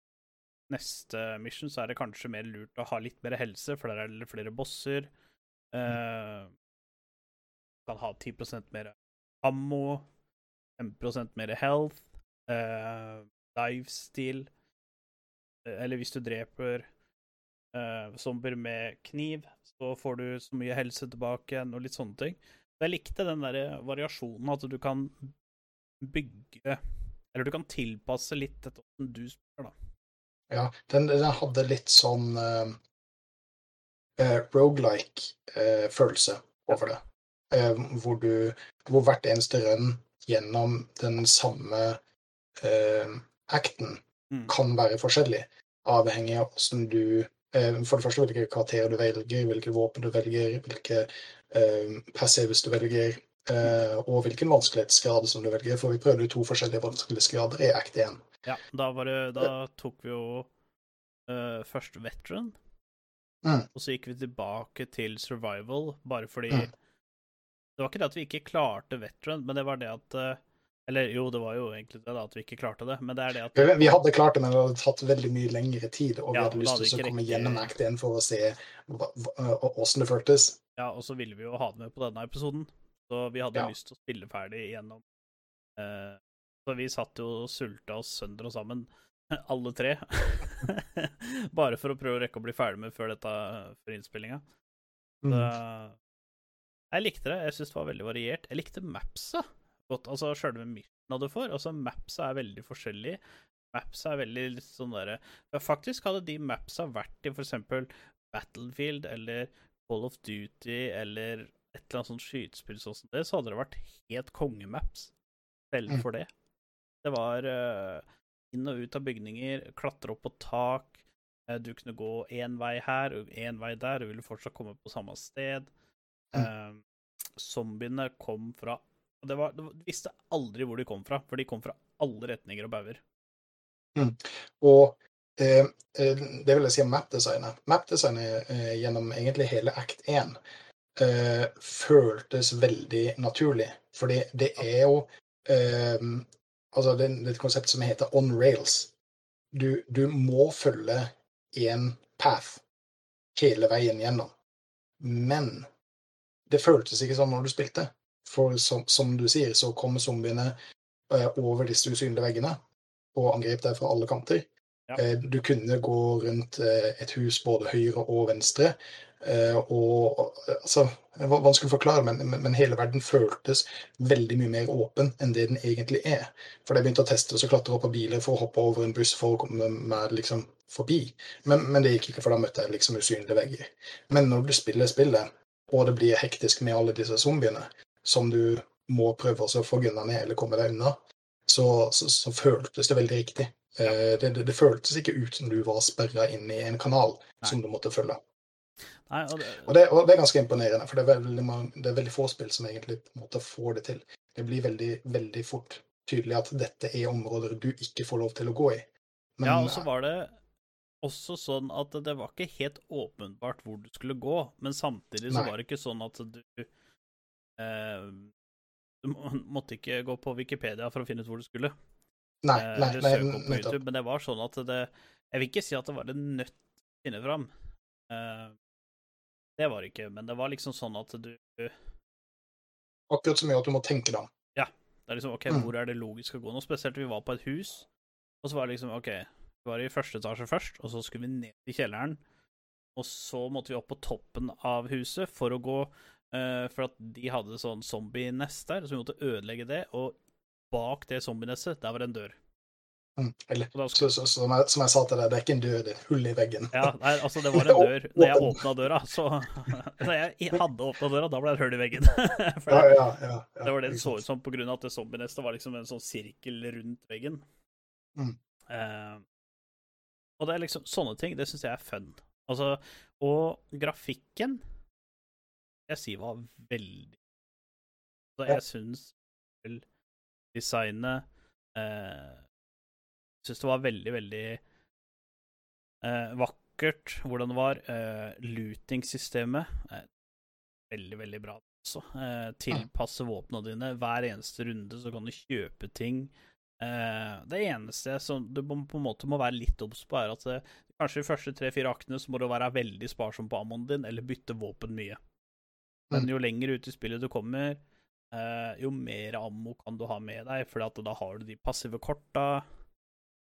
neste mission så er det kanskje mer lurt å ha litt mer helse, for der er det flere bosser. Uh, kan ha 10% mer ammo, 5% mer health, uh, livestil uh, Eller hvis du dreper uh, zombier med kniv, så får du så mye helse tilbake igjen, og litt sånne ting. Jeg likte den der variasjonen, at du kan bygge Eller du kan tilpasse litt etter hvordan du spiller, da. Ja, den, den hadde litt sånn uh, rogelike-følelse over det. Uh, hvor du Hvor hvert eneste run gjennom den samme eh, acten Mm. kan være forskjellig, avhengig av hvordan du eh, For det første hvilke karakterer du velger, hvilke våpen du velger, hvilke eh, passives du velger, eh, og hvilken vanskelighetsgrad som du velger. For vi prøvde to forskjellige vanskelighetsgrader i act 1. Ja, da, var det, da tok vi jo uh, først veteran, Mm. og så gikk vi tilbake til survival, bare fordi Mm. Det var ikke det at vi ikke klarte veteran, men det var det at eh, Eller jo, det var jo egentlig det, da, at vi ikke klarte det, men det er det at Vi, vi hadde klart det, men det hadde tatt veldig mye lengre tid. Og vi Ja, hadde lyst til å komme riktig... gjennom act 1 for å se åssen det føltes. Ja, og så ville vi jo ha det med på denne episoden, så vi hadde Ja. lyst til å spille ferdig gjennom Eh, så vi satt jo og sulta oss sønder og sammen, alle tre. Bare for å prøve å rekke å bli ferdig med før dette, før innspillinga. Mm. Jeg likte det. Jeg syns det var veldig variert. Jeg likte mapsa godt. Altså sjølve missionen du får. Altså mapsa er veldig forskjellige. Mapsa er veldig litt sånn derre Faktisk hadde de mapsa vært i for eksempel Battlefield eller Call of Duty eller et eller annet sånt skytespill sånn som det, så hadde det vært helt kongemaps selv Mm. for det. Det var eh, inn og ut av bygninger, klatre opp på tak. eh, du kunne gå én vei her og én vei der, og ville fortsatt komme på samme sted. Eh, zombiene kom fra og det var, det var, Du visste aldri hvor de kom fra, for de kom fra alle retninger og bauger. Og eh, det vil jeg si om mapdesignet. Mapdesignet eh, gjennom egentlig hele act 1 eh, føltes veldig naturlig. Fordi det er jo Altså, det, det er et konsept som heter on rails. Du, du må følge én path hele veien gjennom. Men det føltes ikke sånn når du spilte. For som, som du sier, så kommer zombiene eh, over disse usynlige veggene og angrep deg fra alle kanter. Ja. Eh, du kunne gå rundt eh, et hus både høyre og venstre. Eh, Og altså, det var vanskelig å forklare, men, men, hele verden føltes veldig mye mer åpen enn det den egentlig er. For de begynte å teste og klatre opp av biler for å hoppe over en buss for å komme meg liksom forbi. Men, men det gikk ikke, for da møtte jeg liksom usynlige vegger. Men når du spiller spillet, og det blir hektisk med alle disse zombiene, som du må prøve å få gunna ned eller komme deg unna, så, så, så føltes det veldig riktig. Eh, Det, det, det føltes ikke ut som du var sperra inn i en kanal Nei. som du måtte følge. Nei, og det, Og det, og det er ganske imponerende, for det er veldig, mange, det er veldig få spill som egentlig måte får det til. Det blir veldig, veldig fort tydelig at dette er områder du ikke får lov til å gå i. Men ja, og så var det også sånn at det var ikke helt åpenbart hvor du skulle gå, men samtidig så Nei. var det ikke sånn at du eh, Du måtte ikke gå på Wikipedia for å finne ut hvor du skulle. nei, eh, nei, eller nei, på. YouTube, men det var sånn at det Jeg vil ikke si at det var en nødt å finne fram. Eh, det var det ikke, men det var liksom sånn at du Akkurat så mye at du må tenke deg om. er liksom OK, Mm. hvor er det logisk å gå nå? Spesielt vi var på et hus, og så var det liksom OK, vi var i første etasje først, og så skulle vi ned i kjelleren, og så måtte vi opp på toppen av huset for å gå uh, For at de hadde sånn zombienest der, så vi måtte ødelegge det, og bak det zombienestet, der var det en dør. Mm. Eller, da så, så, som, jeg, som jeg sa til deg, det er ikke en dør, det er et hull i veggen. Ja, nei, altså, det var en dør. Når jeg åpna døra, så Når jeg hadde åpna døra, da ble det et hull i veggen. For Ja, det, ja, ja, ja, det var det det så ut som, på grunn av at det zombienestet var liksom en sånn sirkel rundt veggen. Mm. Eh, og det er liksom sånne ting, det syns jeg er fun. Altså, og grafikken jeg sier var veldig Så jeg syns vel designet eh, Syns det var veldig, veldig eh, vakkert hvordan det var. Eh, Looting-systemet eh, veldig, veldig bra også. Eh, tilpasse våpnene dine. Hver eneste runde så kan du kjøpe ting. Eh, det eneste som du må, på en måte må være litt obs på, er at det, kanskje de første tre-fire aktene så må du være veldig sparsom på ammoen din, eller bytte våpen mye. Men Mm. jo lenger ut i spillet du kommer, eh, jo mer ammo kan du ha med deg, for da har du de passive korta.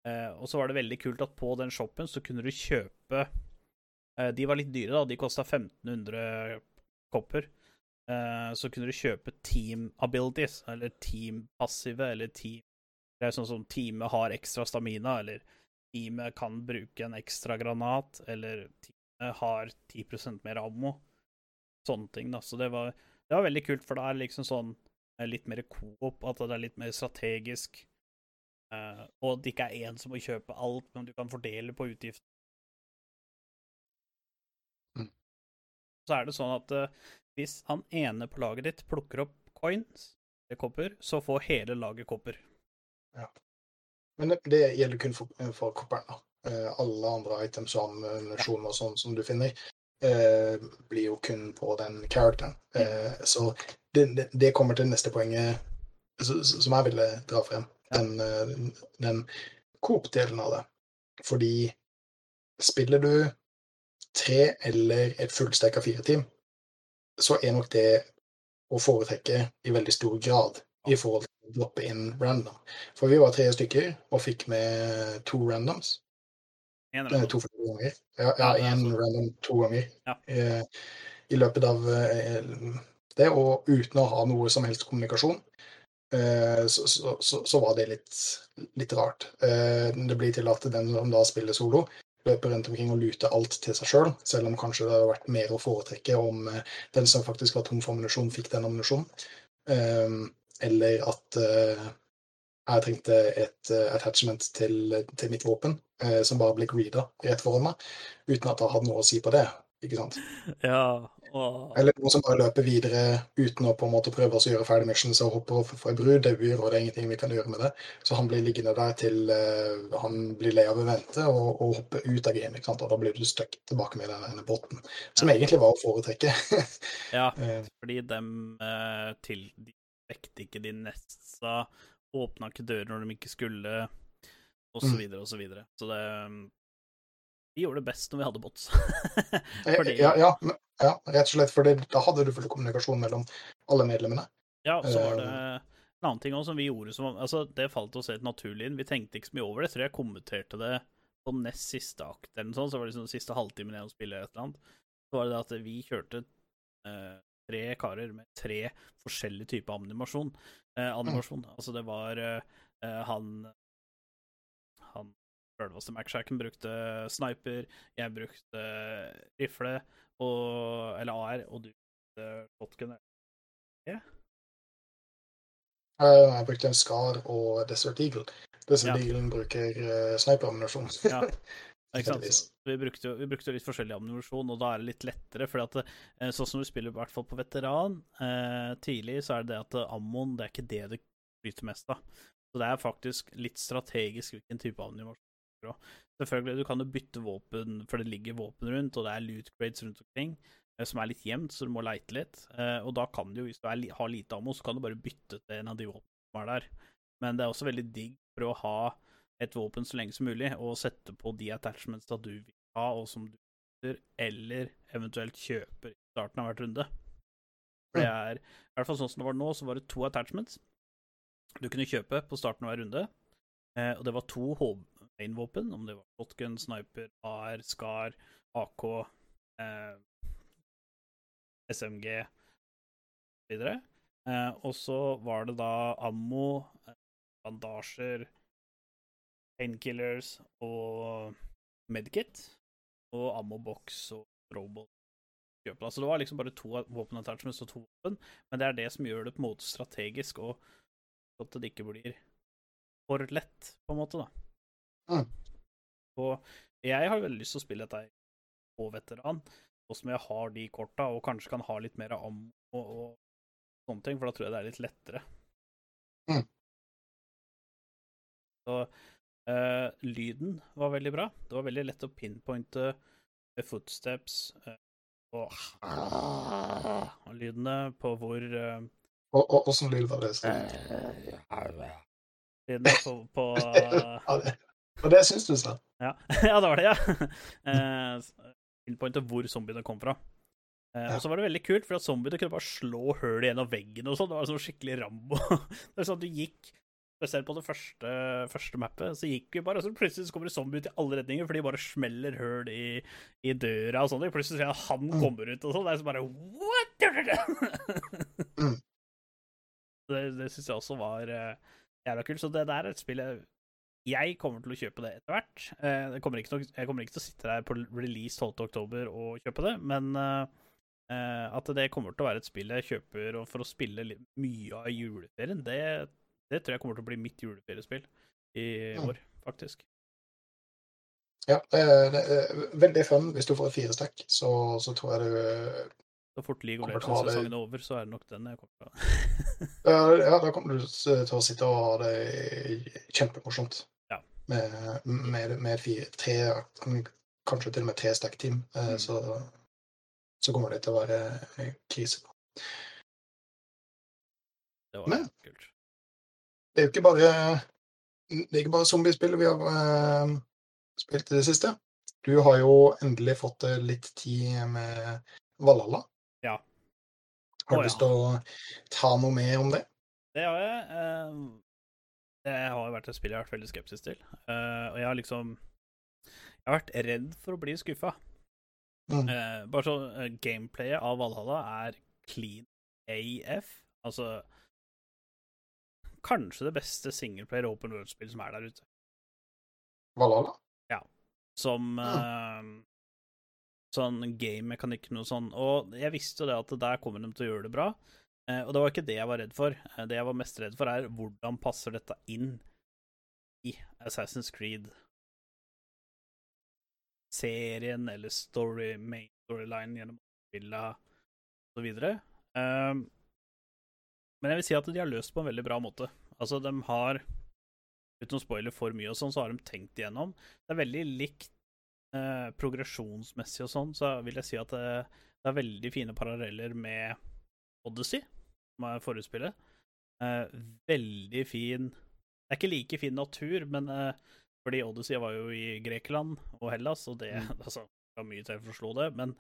Eh, og så var det veldig kult at på den shoppen så kunne du kjøpe eh, De var litt dyre, da. De kosta 1500 kopper. Eh, så kunne du kjøpe team abilities, eller team passive, eller team Det er sånn som teamet har ekstra stamina, eller teamet kan bruke en ekstra granat, eller teamet har 10% mer ammo. Sånne ting, da. Så det var, det var veldig kult, for det er liksom sånn eh, litt mer coop, at det er litt mer strategisk. Eh, og det ikke er én som må kjøpe alt, men du kan fordele på utgiftene. Mm. Så er det sånn at uh, hvis han ene på laget ditt plukker opp coins, eller kopper, så får hele laget kopper. Ja. Men det, det gjelder kun for, for da. Eh, alle andre items og ammunisjon og sånn som du finner, eh, blir jo kun på den characteren. Mm. så det, det, det kommer til neste poenget som jeg ville dra frem. Den, eh, den Coop-delen av det. Fordi spiller du tre eller et fullstekka fire-team, så er nok det å foretrekke i veldig stor grad i forhold til å droppe inn random. For vi var tre stykker og fikk med to randoms. En random. To ganger. Ja, Ja, random to ganger. Ja. Eh, I løpet av eh, det, og uten å ha noe som helst kommunikasjon, eh, så, så, så, så var det litt, litt rart. Eh, det blir til at den som da spiller solo, løper rundt omkring og luter alt til seg sjøl, selv, selv om kanskje det hadde vært mer å foretrekke om eh, den som faktisk var tom for ammunisjon, fikk den ammunisjonen. Eh, eller at eh, jeg trengte et eh, attachment til, til mitt våpen, eh, som bare ble greeda rett foran meg, uten at det hadde noe å si på det. Ikke sant? Ja. Og, Eller noen som bare løper videre uten å på en måte prøve å gjøre ferdig missions og hopper over for en bru, dauer, og det er ingenting vi kan gjøre med det. Så han blir liggende der til uh, han blir lei av å vente og, og hoppe ut av gamet. ikke sant? Og da blir du stuck tilbake med denne båten, som egentlig var å foretrekke. ja, Eh, fordi dem uh, til De vekte ikke de nesta, åpna ikke dører når de ikke skulle, og så Mm. videre og så videre. Så det Vi gjorde det best når vi hadde bots. eh, Fordi- ja, ja, ja, rett og slett, for da hadde du full kommunikasjon mellom alle medlemmene. Ja, så var Eh, det en annen ting også som vi gjorde som Altså, det falt oss helt naturlig inn. Vi tenkte ikke så mye over det. Jeg tror jeg kommenterte det på nest siste akt eller noe sånt. Så var det liksom siste halvtimen igjen å spille et eller annet. Så var det det at vi kjørte eh, tre karer med tre forskjellige typer animasjon. Eh, animasjon. Altså, det var eh, eh, han Han sjølveste Mac-sjacken brukte sniper, jeg brukte rifle og Eller AR, og du brukte shotgun. yeah. Jeg brukte en Skar og Desert Eagle. Desert Ja. Eagle bruker uh, sniperammunisjon. Ja. Vi brukte, jo- vi brukte jo litt forskjellig ammunisjon, og da er det litt lettere. For at, eh, sånn som du spiller i hvert fall på veteran eh, tidlig, så er det det at eh, ammoen det er ikke det det flyter mest av. Så det er faktisk litt strategisk hvilken type ammunisjon du. Selvfølgelig, du kan jo bytte våpen, for det ligger våpen rundt, og det er loot grades rundt omkring. eh, Som er litt jevnt, så du må leite litt. Eh, og da kan du jo, hvis du er, har lite ammo, så kan du bare bytte til en av de våpnene som er der. Men det er også veldig digg for å ha et våpen så lenge som mulig, og sette på de attachments da du vil ha, og som du bytter, eller eventuelt kjøper i starten av hvert runde. Det er i hvert fall sånn som det var nå, så var det to attachments du kunne kjøpe på starten av hver runde, eh, og det var to main-våpen, om det var shotgun, sniper, AR, SCAR, AK, eh, SMG videre. Eh, og så var det da ammo, eh, bandasjer, painkillers og medkit. Og ammoboks og throwball. Kjøpet. Altså, det var liksom bare to våpenattachments og to våpen, men det er det som gjør det på en måte strategisk, og at det ikke blir for lett, på en måte, da. Mm. Og jeg har veldig lyst til å spille dette på veteran, og som jeg har de korta, og kanskje kan ha litt mer ammo og, og sånne ting, for da tror jeg det er litt lettere. Mm. Så uh, lyden var veldig bra. Det var veldig lett å pinpointe eh, footsteps uh, og, og lydene på hvor uh, Og, og åssen lyd var det? Lyden Lydene på, på og det syns du, sa? Ja, ja det var det, ja. Eh, s- pinpointe hvor zombiene kom fra. Eh, Ja. Og så var det veldig kult, for at zombiene kunne bare slå hull gjennom veggen og sånn. Det var sånn skikkelig Rambo. Det er sånn at du gikk Spesielt på det første, første mappet, så gikk vi bare, og så plutselig så kommer det zombier ut i alle retninger, for de bare smeller hull i, i døra og sånn. og Plutselig ser jeg han Mm. kommer ut og sånn. Det er så bare What? Mm. Det, det syns jeg også var uh, jævla kult. Så det der er et spill jeg jeg kommer til å kjøpe det etter hvert. Jeg kommer ikke nok, jeg kommer ikke til å sitte der på release 12.10 og kjøpe det, men eh, eh, at det kommer til å være et spill jeg kjøper for å spille mye av juleferien, det, det tror jeg kommer til å bli mitt juleferiespill i Mm. år, faktisk. Ja, det er, veldig fun. Hvis du får et firestack, så, så tror jeg du eh, Så fort League of Legends-sesongen er over, så er det nok den jeg kommer til å Ja, ja, da kommer du til å sitte og ha det kjempemorsomt. Ja. Med, med, med fire, tre, kanskje til og med tre stack-team. eh, Mm. Så, så kommer det til å være krise. Det var Men- kult. Det er jo ikke bare, det er ikke bare zombiespill vi har eh, spilt i det siste. Du har jo endelig fått litt tid med Valhalla. Har du oh, ja. lyst til å ta noe med om det? Det har jeg. eh, Det har vært et spill jeg har vært veldig skeptisk til. Eh, og jeg har liksom Jeg har vært redd for å bli skuffa. Mm. Eh, bare så Gameplayet av Valhalla er clean AF. Altså Kanskje det beste singleplayer open world-spillet som er der ute. Valhalla? Ja. Som eh, sånn game-mekanikk noe sånn. Og jeg visste jo det at der kommer de til å gjøre det bra. Eh, og det var ikke det jeg var redd for. Eh, Det jeg var mest redd for, er hvordan passer dette inn i Assassin's Creed serien eller story, main storyline gjennom spilla osv. Um, men jeg vil si at de har løst på en veldig bra måte. Altså, de har Uten å spoile for mye og sånn, så har de tenkt igjennom. Det er veldig likt eh, progresjonsmessig og sånn, så vil jeg si at det, det er veldig fine paralleller med Odyssey, som er forutspillet. Eh, veldig fin Det er ikke like fin natur, men eh, fordi Odyssey var jo i Grekeland og Hellas, og det altså, det var mye til for å slå det. Men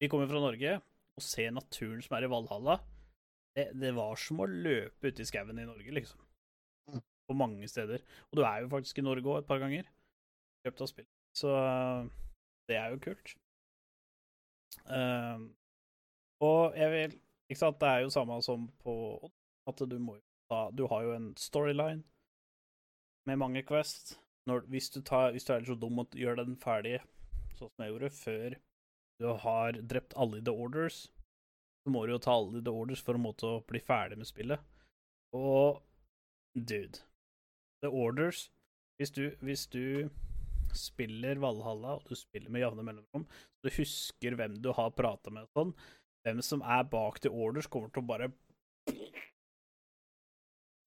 vi kommer fra Norge, og ser naturen som er i Valhalla. Det, det var som å løpe ute i skauen i Norge, liksom. Mm. På mange steder. Og du er jo faktisk i Norge òg et par ganger Kjøpt av spillet. Så eh, det er jo kult. Eh, og jeg vil Ikke sant, det er jo samme som på at du må jo ta Du har jo en storyline med mange Quest. Når, hvis, du tar, hvis du er så dum og gjør den ferdig, sånn som jeg gjorde, før du har drept alle i The Orders, så må du jo ta alle i The Orders for å måte å bli ferdig med spillet. Og dude The Orders Hvis du, hvis du spiller Valhalla, og du spiller med jevne mellomrom, så du husker hvem du har prata med og sånn, hvem som er bak til Orders, kommer til å bare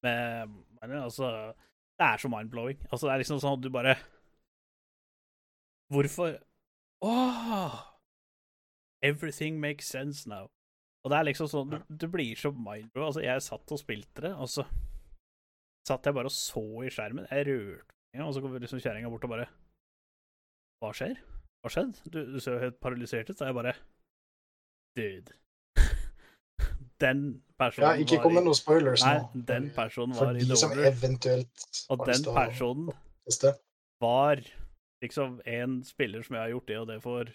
med, men, altså, Det er så mind-blowing. Altså, det er liksom sånn at du bare Hvorfor Åh! Everything makes sense now. Og det er liksom sånn Du, du blir så mind-blow. Altså, jeg satt og spilte det, og så satt jeg bare og så i skjermen. Jeg rørte meg, og så kom liksom kjerringa bort og bare Hva skjer? Hva skjedde? Du, du ser jo helt paralysert ut. Så er jeg bare Dude. Den personen var Ja, ikke kom med noen spoilers Nei, nå. den personen For var i de The som over. eventuelt Og den personen teste. var liksom en spiller som jeg har gjort det og det for,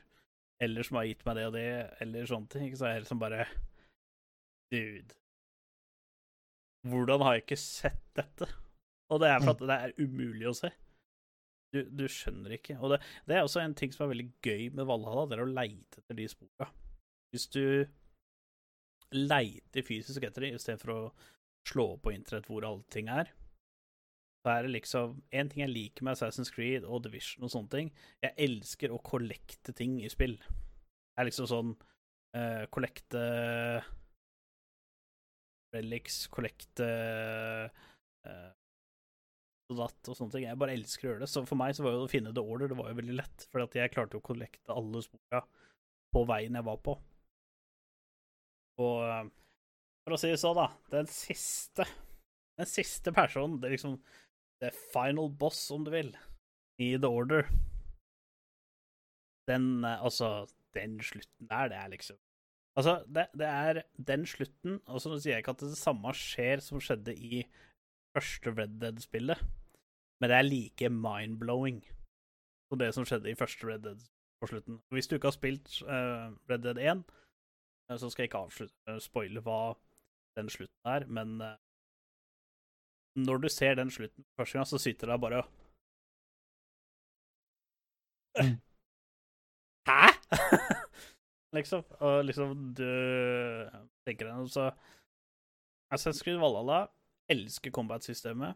eller som har gitt meg det og det, eller sånne ting. Så er jeg som bare Dude. Hvordan har jeg ikke sett dette? Og det er for at det er umulig å se. Du, du skjønner ikke. Og det, det er også en ting som er veldig gøy med Valhalla, det er å leite etter de spora. Hvis du leiter fysisk etter de, istedenfor å slå på internett hvor allting er, så er det liksom En ting jeg liker med Assassin's Creed og Division og sånne ting Jeg elsker å kollekte ting i spill. Det er liksom sånn uh, Kollekte relics, kollekte uh, og datt og sånne ting. Jeg bare elsker å gjøre det. Så for meg så var jo å finne The Order det var jo veldig lett, for jeg klarte å kollekte alle spora på veien jeg var på. Og eh, for å si det sånn, da, den siste Den siste personen, det er liksom the final boss, om du vil, i The Order Den eh, Altså, den slutten der, det er liksom Altså, det, det er den slutten Og så sier jeg ikke at det samme skjer som skjedde i første Red Dead-spillet, men det er like mind-blowing som det som skjedde i første Red Dead på slutten. Hvis du ikke har spilt uh, Red Dead 1, uh, så skal jeg ikke avslutte, uh, spoile hva den slutten er, men eh, når du ser den slutten første gang, så sitter du der bare og Hæ?! liksom. Og liksom du tenker deg noe, så Assassin's Creed Valhalla elsker combat-systemet.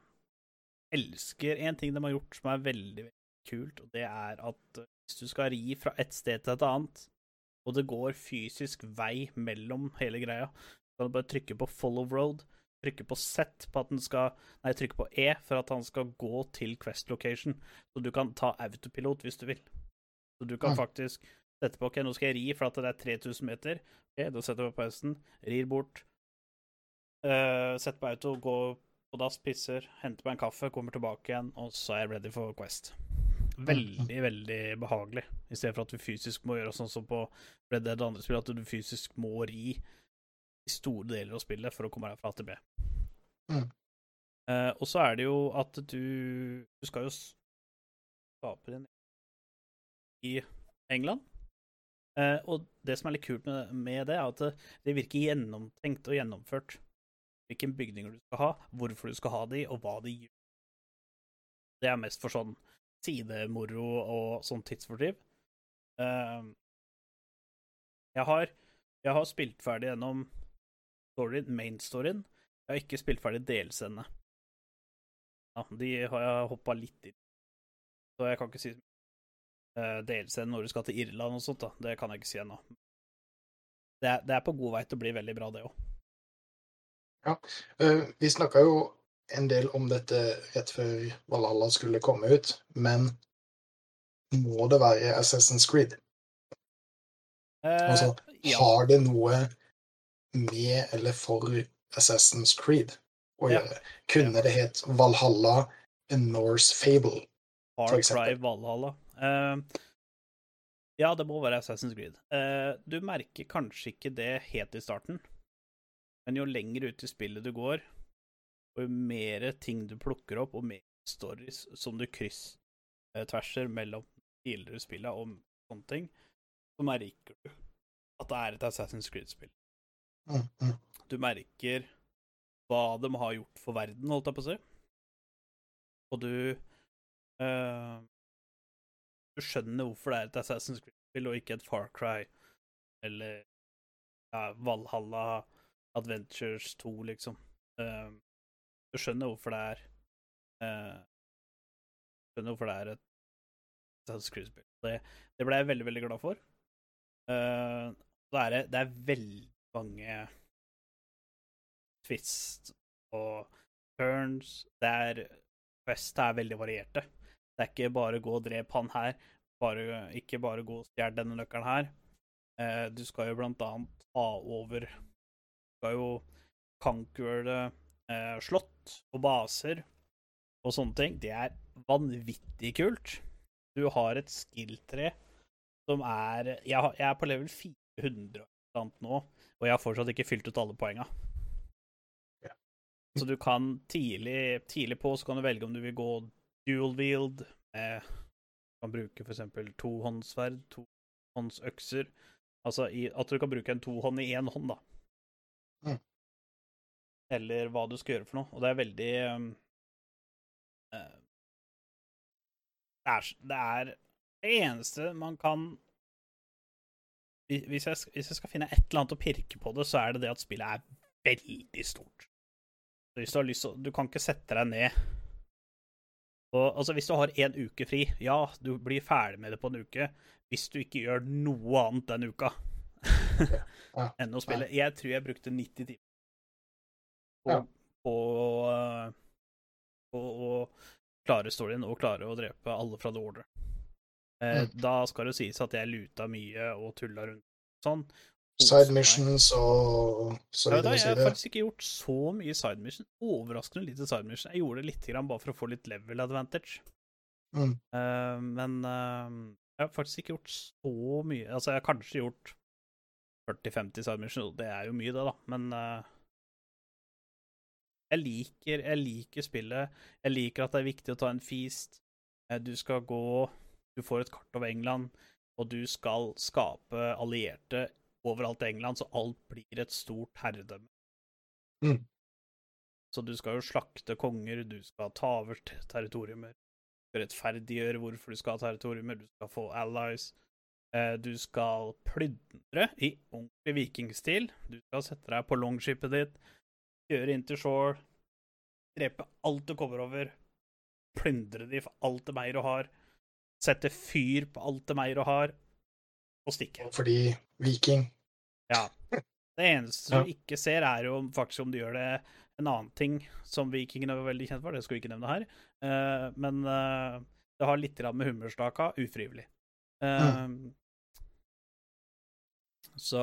Elsker en ting de har gjort som er veldig, veldig kult, og det er at eh, hvis du skal ri fra et sted til et annet, og det går fysisk vei mellom hele greia, så kan du bare trykke på follow road, trykke på Z på at den skal Nei, trykke på E for at han skal gå til Quest location, så du kan ta autopilot hvis du vil. Så du kan faktisk sette på OK, nå skal jeg ri for at det er 3000 meter. OK, da setter jeg på pausen, rir bort, uh, setter på auto, går på dass, pisser, henter meg en kaffe, kommer tilbake igjen, og så er jeg ready for Quest. Veldig, veldig behagelig, i stedet for at du fysisk må gjøre sånn som på Red Dead og andre spill, at du fysisk må ri i store deler av spillet for å komme deg fra A til B. Mm. Eh, og så er det jo at du Du skal jo skape din i England. Eh, og det som er litt kult med, med det, er at det, det virker gjennomtenkt og gjennomført. Hvilke bygninger du skal ha, hvorfor du skal ha de, og hva de gjør. Det er mest for sånn sidemoro og sånn tidsfordriv. Eh, jeg har jeg har spilt ferdig gjennom storyen, main-storyen. Jeg har ikke spilt ferdig delscenene. Ja, de har jeg hoppa litt inn. Så jeg kan ikke si uh, DLC når du skal til Irland og sånt. da. Det kan jeg ikke si ennå. Det, det er på god vei til å bli veldig bra, det òg. Eh, vi snakka jo en del om dette rett før Valhalla skulle komme ut, men må det være Assassin's Creed? Altså, Eh, ja. Har det noe med eller for Assassin's Creed å Ja. gjøre? Kunne det hett Valhalla, A Norse Fable? Far for eksempel. Cry Valhalla. Eh, ja, det må være Assassin's Creed. Eh, du merker kanskje ikke det helt i starten, men jo lenger ut i spillet du går, og jo mer ting du plukker opp, og mer stories som du kryss-tverser mellom tidligere spillene og sånne ting, så merker du at det er et Assassin's Creed-spill. Mm, mm. Du merker hva de har gjort for verden, holdt jeg på å si. Og du øh, Du skjønner hvorfor det er et Assassin's Creed-spill og ikke et Far Cry eller ja, Valhalla Adventures 2, liksom. Uh, du skjønner hvorfor det er uh, Skjønner hvorfor det er et Assassin's Creed-spill. Det, det ble jeg veldig, veldig glad for. Uh, det, er det, er veldig mange twist og turns. Det er Quest er veldig varierte. Det er ikke bare gå og drep han her, bare, ikke bare gå og stjel denne nøkkelen her. Uh, du skal jo blant annet ta over skal jo conquere eh, slott og baser og sånne ting. Det er vanvittig kult. Du har et skill-tre som er jeg, har, jeg er på level 400 og et nå, og jeg har fortsatt ikke fylt ut alle poenga. Så du kan tidlig, tidlig på så kan du velge om du vil gå dual wield. med du kan bruke eksempel tohåndssverd, tohåndsøkser. Altså i, at du kan bruke en tohånd i én hånd, da. Mm. Eller hva du skal gjøre for noe. Og det er veldig eh, det, er, det er det eneste man kan Hvis jeg, hvis jeg skal finne et eller annet å pirke på det, så er det det at spillet er veldig stort. Så hvis du har lyst til Du kan ikke sette deg ned og, altså Hvis du har én uke fri, ja, du blir ferdig med det på en uke. Hvis du ikke gjør noe annet den uka. Enn å spille Jeg tror jeg brukte 90 timer på, på, på å klare storyen og klare å drepe alle fra The Order. Eh, Mm. Da skal det sies at jeg luta mye og tulla rundt sånn. Side missions og så Ja, da, jeg har faktisk ikke gjort så mye side mission. Overraskende lite side mission. Jeg gjorde det litt grann bare for å få litt level advantage. Mm. Uh, men uh, jeg har faktisk ikke gjort så mye. Altså, jeg har kanskje gjort 40-50 side det er jo mye, det, da. Men uh, jeg liker, jeg liker spillet. Jeg liker at det er viktig å ta en feast. Eh, du skal gå Du får et kart over England, og du skal skape allierte overalt i England, så alt blir et stort herredømme. Mm. Så du skal jo slakte konger, du skal ta over te- territoriumer, rettferdiggjøre hvorfor du skal ha territoriumer, du skal få allies, du skal plyndre i ordentlig vikingstil, du skal sette deg på longshipet ditt, kjøre inn til shore, drepe alt du kommer over, plyndre de for alt det meier du har, sette fyr på alt det meier du har, og stikke. Fordi viking Ja. Det eneste du ikke ser, er jo faktisk om du gjør det en annen ting som vikingene var veldig kjent for, det skal vi ikke nevne her, Eh, men eh, det har litt med hummerstaka, ufrivillig. Eh, Så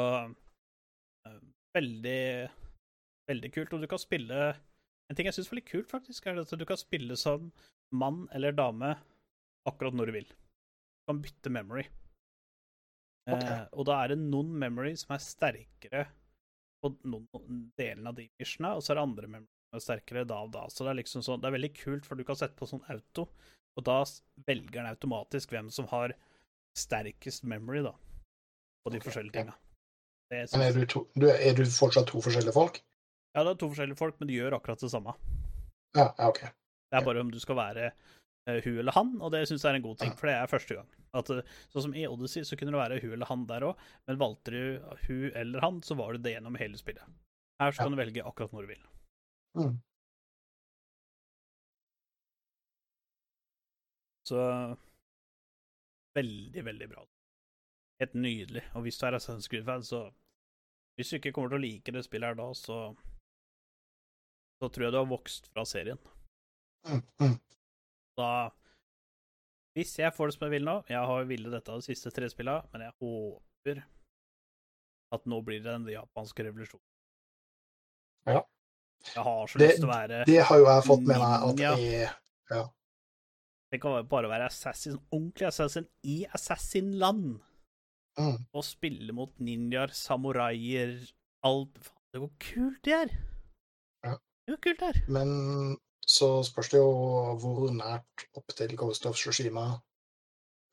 eh, veldig, veldig kult. Og du kan spille En ting jeg syns var litt kult, faktisk, er at du kan spille som mann eller dame akkurat når du vil. Du kan bytte memory. Eh, Ok. og da er det noen memory som er sterkere på noen delen av de missionene, og så er det andre memory som er sterkere da og da. Så det er liksom sånn, det er veldig kult, for du kan sette på sånn auto, og da velger den automatisk hvem som har sterkest memory, da, på de okay, forskjellige tinga. Men er du, to, du, er du fortsatt to forskjellige folk? Ja, det er to forskjellige folk, men de gjør akkurat det samme. Ja, ja OK. Det er bare om du skal være uh, hun eller han, og det syns jeg er en god ting, for det er første gang. At, eh, sånn som i Odyssey så kunne det være hun eller han der òg, men valgte du hun eller han, så var det det gjennom hele spillet. Her så kan du velge akkurat når du vil. Mm. Så veldig, veldig bra. Helt nydelig. Og hvis du er Assassin's Creed-fan, så Hvis du ikke kommer til å like det spillet her da, så Så tror jeg du har vokst fra serien. Da Hvis jeg får det som jeg vil nå Jeg har villet dette av de siste tre spillene, men jeg håper at nå blir det den japanske revolusjonen. Ja. Jeg har så Det- lyst til å være Det har jo jeg fått med meg at Ninja. er Det kan bare være assassin, ordentlig assassin i assassin-land. Mm, Og spille mot ninjaer, samuraier, alt Faen, det går kult, det her! Ja. Det går kult det her. Men så spørs det jo hvor nært opp til Ghost of Tsushima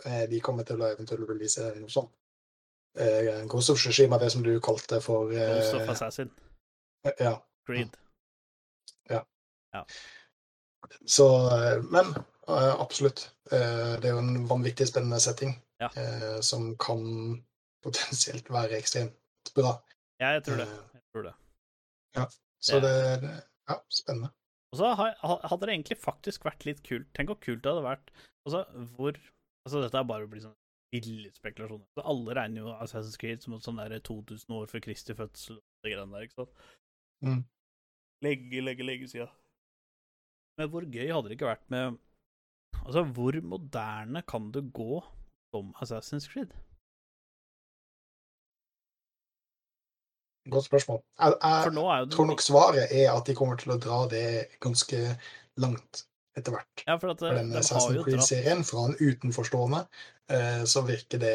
eh, de kommer til å eventuelt release noe sånt. Eh, Ghost of Tsushima, det som du kalte for Ghost of eh, Assassin. Ja. ja. Så eh, Men eh, absolutt. Eh, Det er jo en vanvittig spennende setting Ja. eh, som kan potensielt være ekstremt bra. Ja, jeg tror det. Eh, Jeg tror det. Så Det- det, Ja, spennende. Og så hadde det egentlig faktisk vært litt kult. Tenk hvor kult det hadde vært Altså, hvor Altså, dette er bare å bli sånn ville spekulasjoner. Så alle regner jo Assassin's Creed som et sånn der 2000 år før Kristi fødsel og de greiene der, ikke sant? Mm. Lenge, lenge, lenge siden. Men hvor gøy hadde det ikke vært med Altså, hvor moderne kan du gå som Assassin's Creed? Godt spørsmål. Jeg, jeg tror nok svaret er at de kommer til å dra det ganske langt etter hvert. Ja, for at For den de Assassin's Creed-serien, fra en utenforstående, eh, så virker det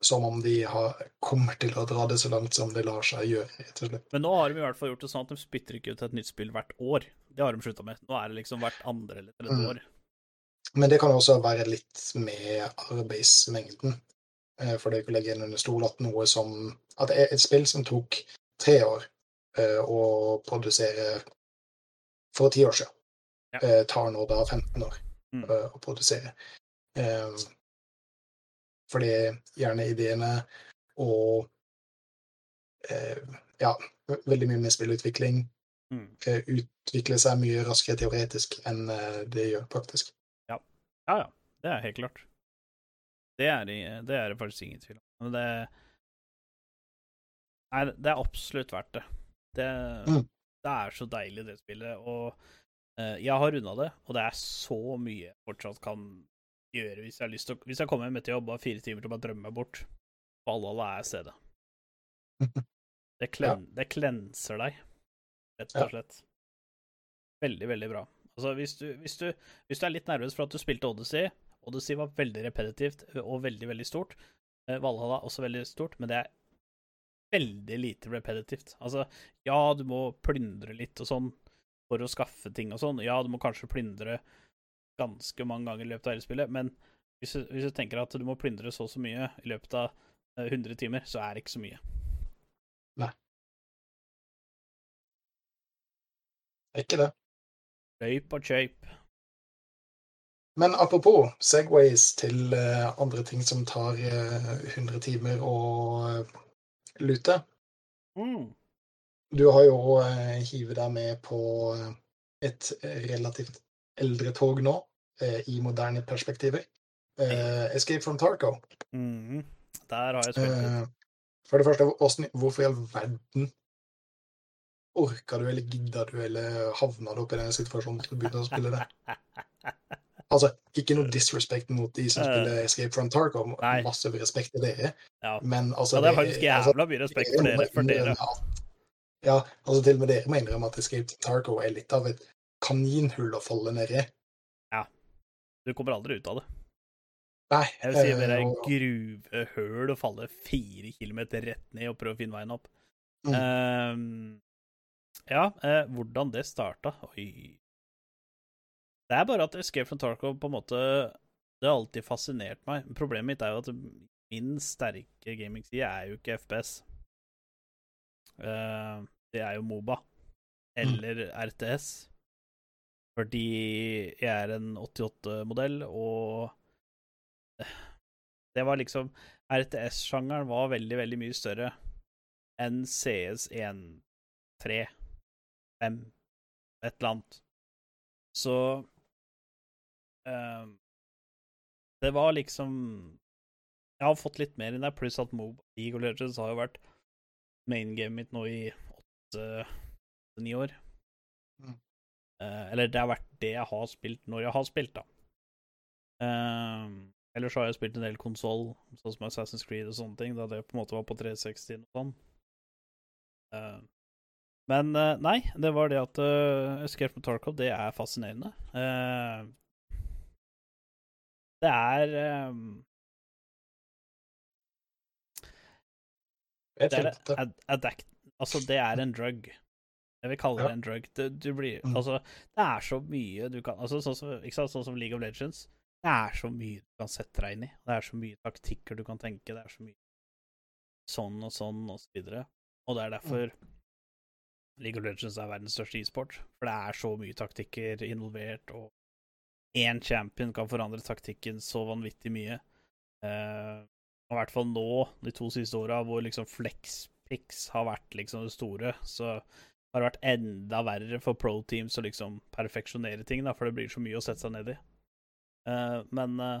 som om de har, kommer til å dra det så langt som det lar seg gjøre, rett og slett. Men nå har de i hvert fall gjort det sånn at de spytter ikke ut et nytt spill hvert år. Det har de slutta med. Nå er det liksom hvert andre eller tredje Mm. år. Men det kan også være litt med arbeidsmengden. Eh, For det er ikke å legge inn under stol at noe som At det er et spill som tok tre år eh, å produsere for ti år siden, Ja. eh, tar nå da 15 år Mm. å produsere. Eh, Fordi gjerne ideene og ja, veldig mye med spillutvikling Mm. utvikler seg mye raskere teoretisk enn det gjør praktisk. Ja, ja. Det er helt klart. Det er, det er det faktisk ingen tvil om. Men det Nei, det er absolutt verdt det. Det, Mm. det er så deilig, det spillet. Og uh, jeg har runda det, og det er så mye jeg fortsatt kan gjøre hvis jeg har lyst til å Hvis jeg kommer hjem etter jobb og har fire timer til å bare drømme meg bort. Valhalla er stedet. Det, klen, det klenser deg, rett og Ja. slett. Veldig, veldig bra. Altså, hvis du, hvis, du, hvis du er litt nervøs for at du spilte Odyssey Odyssey var veldig repetitivt og veldig, veldig stort. Eh, Valhalla også veldig stort, men det er veldig lite repetitivt. Altså, ja, du må plyndre litt og sånn for å skaffe ting og sånn. Ja, du må kanskje plyndre ganske mange ganger i løpet av hele spillet, men hvis du, hvis du tenker at du må plyndre så og så mye i løpet av eh, 100 timer, så er det ikke så mye. Er ikke det? Løyp og kjøyp. Men apropos Segways til eh, andre ting som tar eh, 100 timer å eh, lute. Mm. Du har jo hivet deg med på eh, et relativt eldre tog nå, eh, i moderne perspektiver. Eh, Escape from Tarco. Mm. Der har jeg spilt. Eh, for det første, hvorfor i all verden orka du, eller gidda du, eller havna du opp i den situasjonen til å begynne å spille det? Altså, ikke noe disrespect mot de som Eh, spiller Escape from Tarkov, nei. Masse respekt til dere. Ja. Men altså Ja, det er faktisk altså, jævla mye respekt for dere. For dere. at- Ja, altså til og med dere må innrømme at Escape from Tarkov er litt av et kaninhull å falle ned i. Du kommer aldri ut av det. Nei. Jeg vil si det dere er gruvehøl å falle fire kilometer rett ned og prøve å finne veien opp. Mm. Ehm, ja, eh, hvordan det starta Oi. Det er bare at Escape from Tarkov på en måte Det har alltid fascinert meg. Problemet mitt er jo at min sterke gamingside er jo ikke FPS. Eh, det er jo Moba. Eller RTS. Fordi jeg er en 88-modell, og det var liksom RTS-sjangeren var veldig, veldig mye større enn CS 1, 3, 5, et eller annet. Så eh, Det var liksom Jeg har fått litt mer inn der, pluss at Mob League Legends har jo vært main gamet mitt nå i åtte-ni år. Mm. Eh, eller det har vært det jeg har spilt når jeg har spilt, da. Uh, ellers har jeg spilt en del konsoll, sånn som Assassin's Creed og sånne ting, da det på en måte var på 360 og sånn. Eh, men eh, nei, det var det at uh, Escape from Tarkov, det er fascinerende. Uh, det er um, Et Det er ad. Altså, det er en drug. Jeg vil kalle det Ja. en drug. Du, du blir Mm. Altså, det er så mye du kan Altså, sånn som, sant, sånn som League of Legends. Det er så mye du kan sette deg inn i. Det er så mye taktikker du kan tenke. Det er så mye sånn og sånn og så videre. Og det er derfor League of Legends er verdens største e-sport. For det er så mye taktikker involvert, og én champion kan forandre taktikken så vanvittig mye. Uh, og I hvert fall nå, de to siste åra, hvor liksom flexpix har vært liksom det store, så har det vært enda verre for pro teams å liksom perfeksjonere ting, da, for det blir så mye å sette seg ned i. Uh, men uh,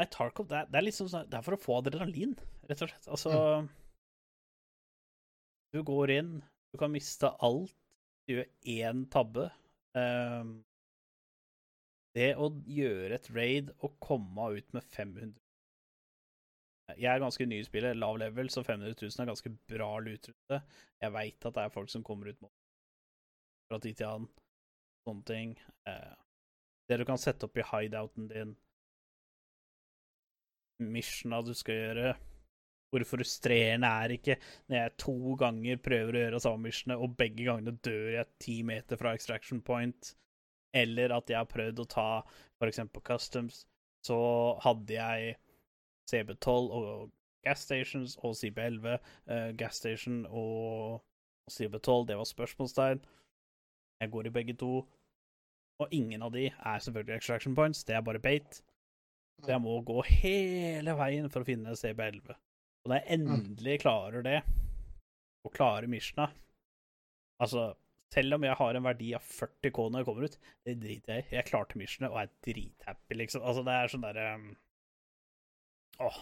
Nei, Tarkov, det er, det er liksom sånn Det er for å få adrenalin, rett og slett. Altså Du går inn, du kan miste alt, du gjør én tabbe. Um, det å gjøre et raid og komme ut med 500 Jeg er ganske ny i spillet, lav level, så 500 000 er ganske bra lutrute. Jeg veit at det er folk som kommer ut med fra tid til annen. Sånne ting. Uh, det du kan sette opp i hideouten din, missiona du skal gjøre. Hvor frustrerende er ikke når jeg to ganger prøver å gjøre samme missionet, og begge gangene dør jeg ti meter fra extraction point, eller at jeg har prøvd å ta eksempel customs, så hadde jeg CB12 og gas stations og CB11. Uh, gas station og CB12, det var spørsmålstegn. Jeg går i begge to, og ingen av de er selvfølgelig extraction points, det er bare bait. Så jeg må gå hele veien for å finne CB11. Og når jeg endelig klarer det, og klarer Mishna Altså, selv om jeg har en verdi av 40K når jeg kommer ut, det driter jeg i. Jeg klarte Mishna og er drithappy, liksom. Altså, det er sånn derre um... Åh.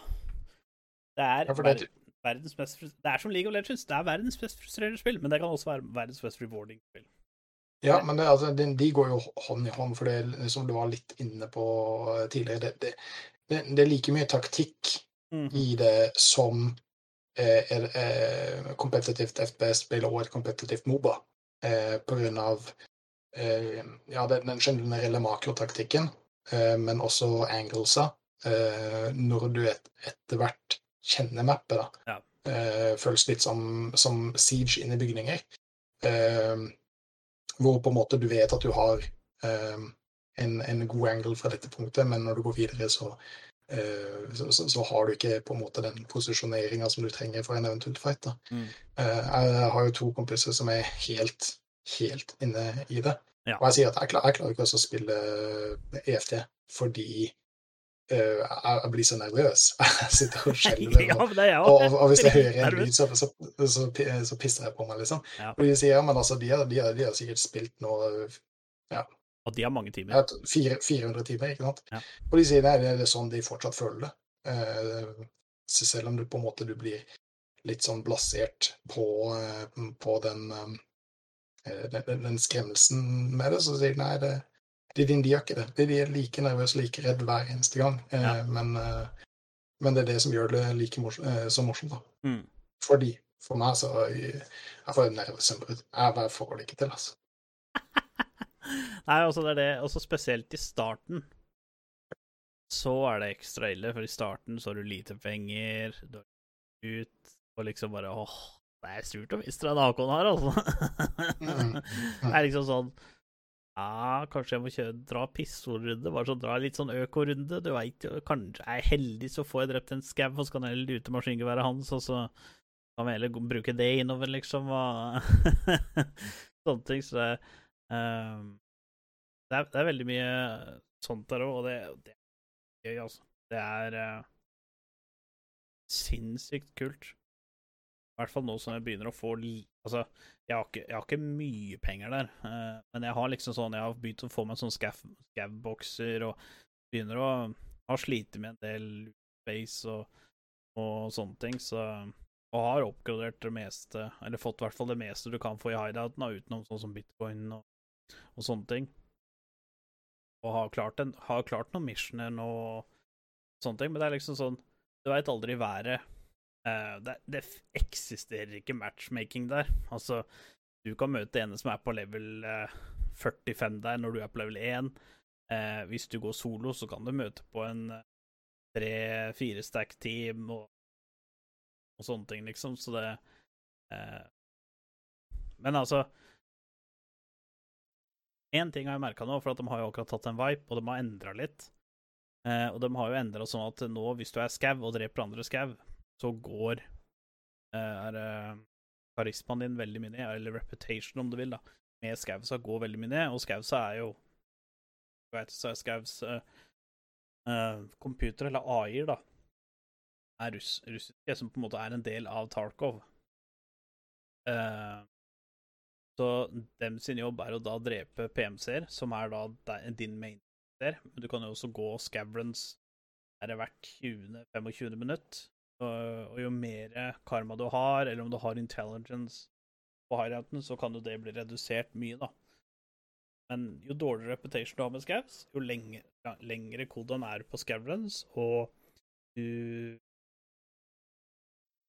Det er, ver verdens mest Det er som League of Legends. Det er verdens mest frustrerende spill, men det kan også være verdens mest rewarding spill. Ja, men det, altså, de, de går jo hånd i hånd, for det som du var litt inne på eh, tidligere, det, det, det, det er like mye taktikk Mhm. i det som eh, eh, kompetitivt FPS-spill og et kompetitivt Moba. Eh, av eh, ja, den, generelle makrotaktikken, eh, men også anglesa. Eh, når du et, etter hvert kjenner mappet, da. Ja. Eh, føles litt som, som siege inne i bygninger. Hvor på en måte du vet at du har en, en god angle fra dette punktet, men når du går videre, så så, så, så har du ikke på en måte den posisjoneringa som du trenger for en eventuell fight. da. Mm. Eh, jeg har jo to kompiser som er helt, helt inne i det. Ja. Og jeg sier at jeg, klar, jeg klarer ikke å spille EFT fordi Uh, jeg, blir så nervøs. Jeg sitter og skjelver. ja, og, og, og, hvis jeg hører en lyd, så, så, så, så pisser jeg på meg, liksom. Ja. Og de sier ja, men altså, de har, de har, de har sikkert spilt nå Og de har mange timer. ja, 400 timer, ikke sant? Ja. Og de sier nei, det er sånn de fortsatt føler det. Eh, selv om du på en måte du blir litt sånn blasert på, eh, på den, eh, den, den, den skremmelsen med det, så sier de nei, det, de, de, de gjør ikke det. De, er like nervøse, like redd hver eneste gang. Eh, Ja. men, eh, men det er det som gjør det like morsom, eh, så morsomt, da. Mm. Fordi. For meg så Jeg, får nervesømnbrudd. Jeg bare får det ikke til, altså. Nei, altså det er det, også spesielt i starten. Så er det ekstra ille, for i starten så har du lite penger, du er ut, og liksom bare åh, det er surt å miste den AK-en her, altså. Mm, Det er liksom sånn Ja, kanskje jeg må kjøre, dra pissordrunde, bare sånn dra litt sånn øko-runde. Du veit jo, kanskje jeg er heldig, så får jeg drept en skau, og så kan jeg heller lute maskingeværet hans, og så kan vi heller bruke det innover, liksom, og sånne ting. Så det, ehm, det, er, det er veldig mye sånt der òg, og det, det er gøy, altså. Det er uh, sinnssykt kult. I hvert fall nå som jeg begynner å få. Altså, jeg har ikke, jeg har ikke mye penger der, uh, men jeg har liksom sånn Jeg har begynt å få meg sånn scav- scav-bokser og begynner å ha slitt med en del space og, og sånne ting, så Og har oppgradert det meste, eller fått i hvert fall det meste du kan få i hideouten, utenom sånn som bitcoin og, og sånne ting. Og har klart, en, har klart noen missioner og sånne ting, men det er liksom sånn Du veit aldri været. Uh, det, det eksisterer ikke matchmaking der. Altså, du kan møte ene som er på level uh, 45 der, når du er på level 1. Uh, hvis du går solo, så kan du møte på en eh, tre-fire stack team og, og sånne ting, liksom, så det eh, Men altså Én ting har jeg merka nå, for de har jo akkurat tatt en vipe, og de har endra litt. Eh, og de har jo endra sånn at nå, hvis du er skau og dreper andre skau, så går eh, er eh, karismaen din veldig mye ned, eller reputation, om du vil, da. Med skausa går veldig mye ned, og skausa er jo Du vet, så er skaus eh, eh, computer, eller AI-er, da, er russ, som på en måte er en del av Tarkov. Eh, så dem sin jobb er å da drepe PMC-er, som er da din main der. Men du kan jo også gå scavrons er hvert 20-25 minutt. Og jo mer karma du har, eller om du har intelligence på highrouten, så kan jo det bli redusert mye, da. Men jo dårligere reputation du har med scavs, jo lengre, lengre koden er på scavrons, og du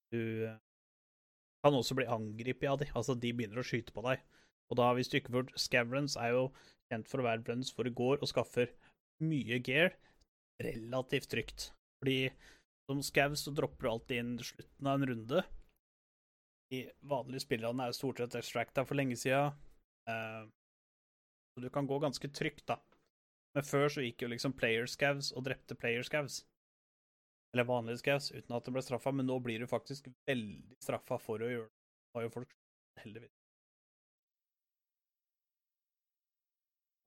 Du kan også bli angrepet av de, altså de begynner å skyte på deg. Og da, hvis du ikke får Scavrons er jo kjent for å være runs hvor det går og skaffer mye gear relativt trygt. Fordi som scav så dropper du alltid inn slutten av en runde. De vanlige spillerne er jo stort sett extracta for lenge sida. Eh, så du kan gå ganske trygt, da. Men før så gikk jo liksom player scavs og drepte player scavs. Eller vanlig skaus uten at det ble straffa, men nå blir du faktisk veldig straffa for å gjøre det. Har jo folk heldigvis.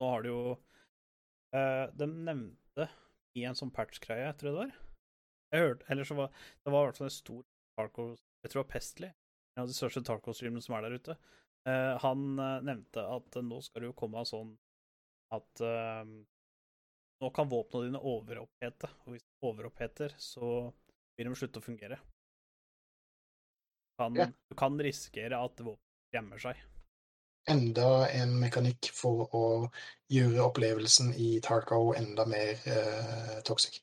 Nå har du jo eh, De nevnte i en sånn patch-greie, jeg tror det var Jeg hørte Eller så var det var i hvert fall en stor Tarko Jeg tror det var Pestly, en av de største Tarko-streamene som er der ute. Eh, han eh, nevnte at nå skal det jo komme av sånn at nå kan våpnene dine overopphete, og hvis de overoppheter, så vil de slutte å fungere. Kan, Ja. Du kan risikere at våpenet gjemmer seg. Enda en mekanikk for å gjøre opplevelsen i Tarko enda mer eh, toxic.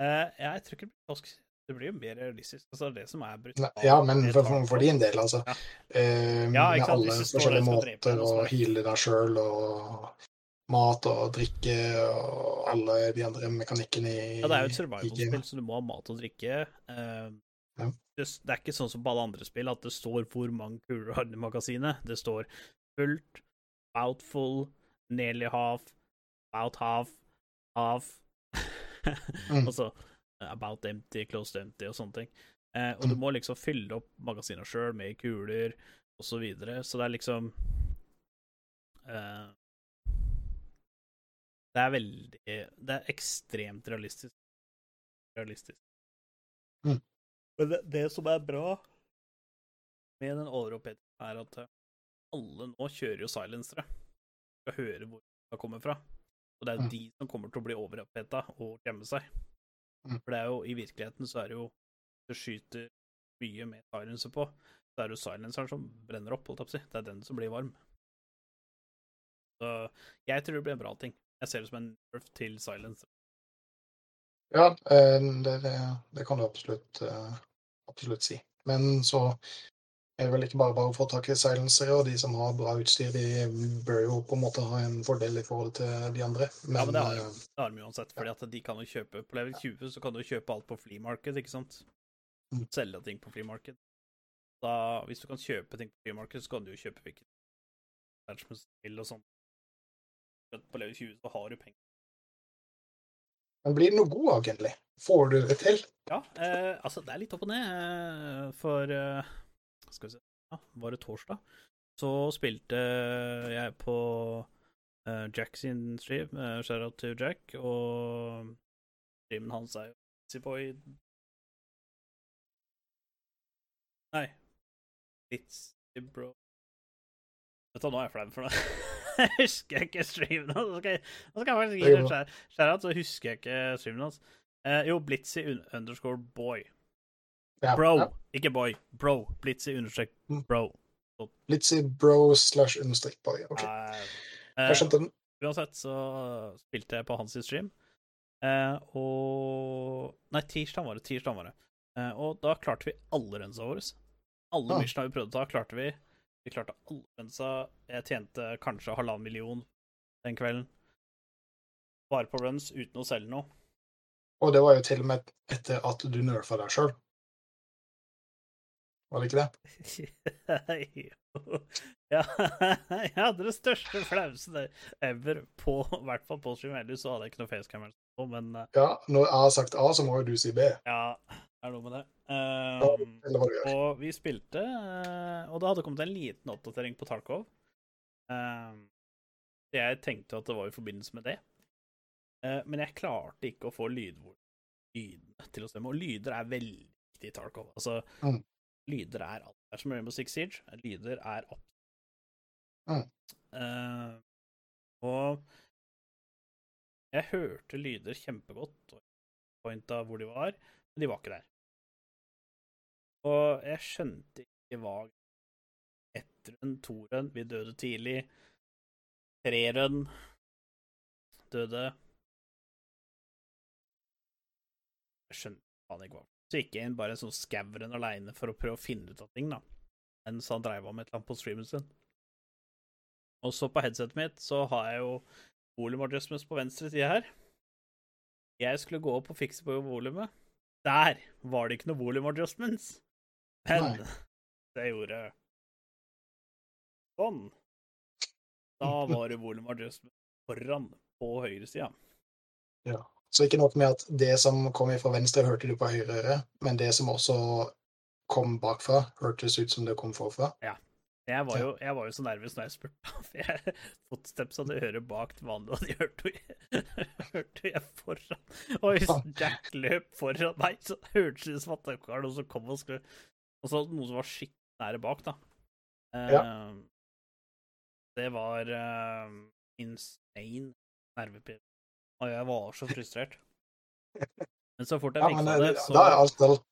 Eh, jeg tror ikke det blir toxic. Det blir jo mer realistisk. Altså, det som er brutalt Ja, men for, for, din del, altså. Ja. Eh, Ja, med alle forskjellige måter å heale deg sjøl, og mat og drikke og alle de andre mekanikkene i Ja, det er jo et survival-spill, så du må ha mat og drikke. Uh, Ja. det, det er ikke sånn som på alle andre spill at det står hvor mange kuler du har i magasinet. Det står fullt, about full, nearly half, about half, half Mm. Altså about empty, close to empty og sånne ting. Uh, og du Mm. må liksom fylle opp magasinet sjøl med kuler og så videre, så det er liksom Det er veldig Det er ekstremt realistisk. Realistisk. Mm. Men det, det som er bra med den overopphetingen, er at eh, alle nå kjører jo silencere. Skal høre hvor det kommer fra. Og det er jo Mm. de som kommer til å bli overoppheta og gjemme seg. Mm. For det er jo i virkeligheten så er det jo Det skyter mye med silencer på, så er det jo silenceren som brenner opp, holdt jeg på å si. Det er den som blir varm. Så jeg tror det blir en bra ting. Jeg ser det som en nerf til silencer. Ja, eh, det, det, det kan du absolutt, eh, absolutt si. Men så er det vel ikke bare bare å få tak i silencere, og de som har bra utstyr, de bør jo på en måte ha en fordel i forhold til de andre. Men, ja, men det har de eh, det har de uansett, fordi at de kan jo kjøpe På level 20 så kan du kjøpe alt på flymarked, ikke sant? Mm. Selge ting på flymarked. Da, hvis du kan kjøpe ting på flymarked, så kan du jo kjøpe hvilket som vil og sånt. På level 20 så har du penger. men blir det noe god av, egentlig? Får du det til? Ja, eh, altså det er litt opp og ned, eh, for eh, Skal vi se ja, Var det torsdag? Så spilte jeg på eh, Jack sin stream, eh, shout-out til Jack, og streamen hans er jo Boy Nei, Blitzy Bro Vet du hva, nå er jeg flau for noe. Jeg ikke streamen hans. Nå skal jeg, nå skal jeg faktisk gi det en skjær- så husker jeg ikke streamen hans. Eh, jo, Blitzy underscore boy. Ja, Bro, ja. ikke boy. Bro. Blitzy understrek Mm. bro. Blitzy bro slash understrek boy. OK, Eh, jeg skjønte den. Uansett så spilte jeg på hans stream, eh, og Nei, tirsdag var det. Tirsdag var det. Eh, og da klarte vi alle runsa våre. Alle Ah. missionene vi prøvde å ta, klarte vi. Vi klarte alle runsa. Jeg tjente kanskje halvannen million den kvelden. Bare på runs, uten å selge noe. Og det var jo til og med etter at du nerfa deg sjøl. Var det ikke det? Jo. ja, jeg hadde det største flausen ever på I hvert fall på stream. Ellers så hadde jeg ikke noe facecam. men eh, Ja, når jeg har sagt A, så må jo du si B. ja, er noe med det. Um, og vi spilte, eh, og det hadde kommet en liten oppdatering på Tarkov. Um, jeg tenkte at det var i forbindelse med det, uh, men jeg klarte ikke å få lydvol- lydene til å stemme. Og lyder er veldig viktig i Tarkov. Altså, Mm. lyder er alt. Det er som Rainbow Six Siege. Lyder er opp. Mm. Uh, og jeg hørte lyder kjempegodt, og pointa hvor de var, men de var ikke der. Og jeg skjønte ikke hva Ett run, to run, vi døde tidlig. Tre run, døde. Jeg skjønte faen ikke hva. Så gikk jeg inn bare en sånn skauren aleine for å prøve å finne ut av ting, da. Mens han dreiv om et eller annet på streamen sin. Og så på headsetet mitt så har jeg jo volume adjustments på venstre side her. Jeg skulle gå opp og fikse på volumet. Der var det ikke noe volume adjustments. Men Nei. det gjorde sånn. Da var det volum adjustment foran på høyresida. Ja. Så ikke nok med at det som kom fra venstre, hørte du på høyre øre, men det som også kom bakfra, hørtes ut som det kom forfra. Jeg var jo, jeg var jo så nervøs når jeg spurte, for jeg footsteps hadde øret bak det vanlige, og de hørte jo hørte jeg foran. Og hvis Jack løp foran meg, så hørtes det ut som at det var noen som kom og skulle Og så noen som var skikkelig nære bak, da. Ja. Eh, Det var uh, insane nervepirrende. Og jeg var så frustrert. Men så fort jeg Ja, fiksa men det, eh, så da er alt alt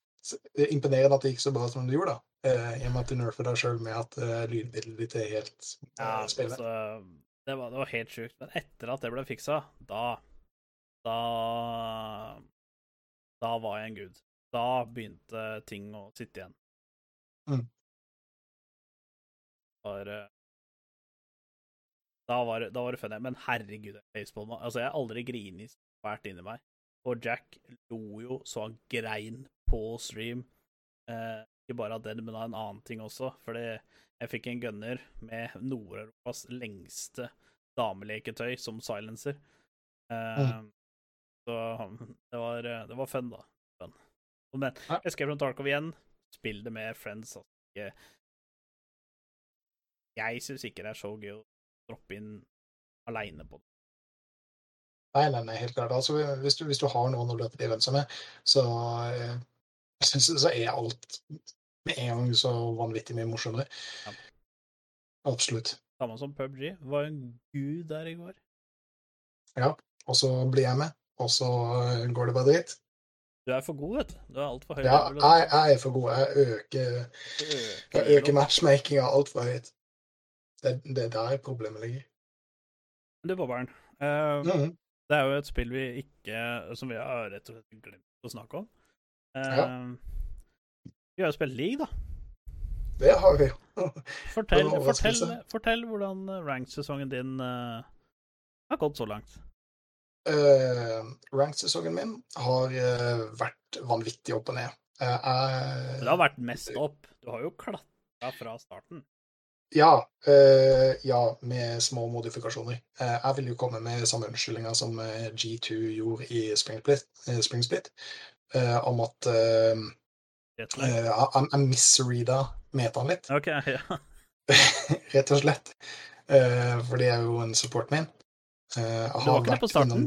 imponerende at det gikk så bra som det gjorde, da. Eh, I og med at du nerfer deg sjøl med at uh, lydbildet ditt er helt Ja, spennende. altså, det, var, det var helt sjukt. Men etter at det ble fiksa, da Da Da var jeg en gud. Da begynte ting å sitte igjen. Mm. Var, eh, da var, det- da var det funny. Men herregud, baseball Altså, jeg har aldri grinet så fælt inni meg. Og Jack lo jo så han grein på stream. Eh, ikke bare av den, men av en annen ting også. Fordi jeg fikk en gunner med Nord-Europas lengste dameleketøy som silencer. Eh, Så det var, det var fun, da. Fun. Men. Escape from Tarkov igjen, spill det med friends. Altså. Jeg syns ikke det er så gøy å droppe inn aleine på det. Nei, nei, nei, helt klart. Altså, hvis, du, hvis du har noen å løpe de venstre med, så eh, synes, så er alt med en gang så vanvittig mye morsommere. Ja. Absolutt. Samme som PubG. Var en gud der i går. Ja, Og så blir jeg med, og så eh, går det bare dritt. Du er for god, vet du. Du er altfor høy. Ja, jeg, jeg er for god. Jeg øker, jeg øker matchmakinga altfor høyt. Det, det er der problemet ligger. Du, Bobberen. eh, Mhm. Det er jo et spill vi ikke Som vi har rett og slett glemt å snakke om. Uh, Ja. Vi har jo spilt league, da. Det har vi. Fortell, fortell, fortell hvordan rank-sesongen din uh, har gått så langt. Uh, Ranked-sesongen min har uh, vært vanvittig opp og ned. Uh, uh, Det har vært mest opp. Du har jo klatra fra starten. Ja, ja, med små modifikasjoner. Jeg vil jo komme med samme unnskyldninga som eh, G2 gjorde i Spring Split, eh, Spring Split om at jeg, misreada metaen litt, Okay, ja. rett og slett. For det er jo en support min. Eh, Du var ikke det på starten?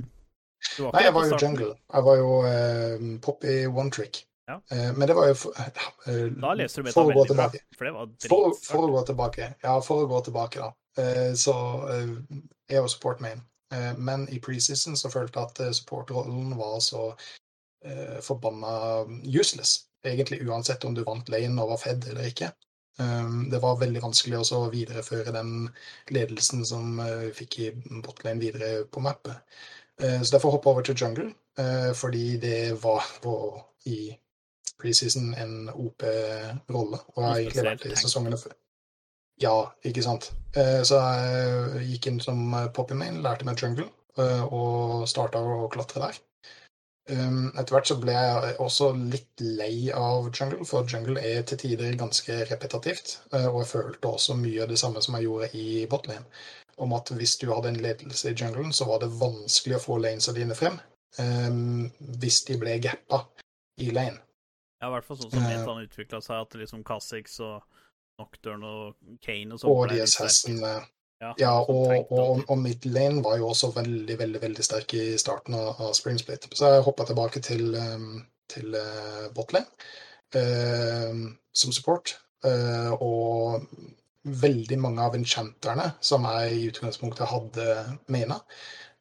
Nei, jeg var jo jungle. Jeg var jo eh, Poppy one trick. Ja. Uh, men det var jo for, uh, Da leser du for å gå veldig bra, tilbake. for det var For, for å gå tilbake, ja, for å gå tilbake, da. Uh, Så jeg jo support main. Men i preseason så følte jeg at supportrollen var så forbanna useless. Egentlig uansett om du vant lane og var fed eller ikke. Um, Det var veldig vanskelig også å videreføre den ledelsen som vi fikk i botlane videre på mappet. Eh, Så derfor hoppa over til jungle, eh, fordi det var på, i preseason en OP-rolle. Og har egentlig vært i sesongene før. Ja, ikke sant. Eh, Så jeg gikk inn som eh, poppy main, lærte meg jungle, eh, og starta å klatre der. Um, Etter hvert så ble jeg også litt lei av jungle, for jungle er til tider ganske repetitivt. eh, Og jeg følte også mye av det samme som jeg gjorde i botlane. Om at hvis du hadde en ledelse i junglen, så var det vanskelig å få lanesa dine frem. um, Hvis de ble gappa i lane. Ja, i hvert fall sånn som Eh. metaen utvikla seg, at liksom Kha'Zix og Nocturne og Kane og sånn Og de assassinene. Ja, Ja, og, og, og midlane var jo også veldig, veldig veldig sterk i starten av, av Spring Split. Så jeg hoppa tilbake til, um, til uh, botlane um, som support. Uh, og veldig mange av enchanterne som jeg i utgangspunktet hadde mena,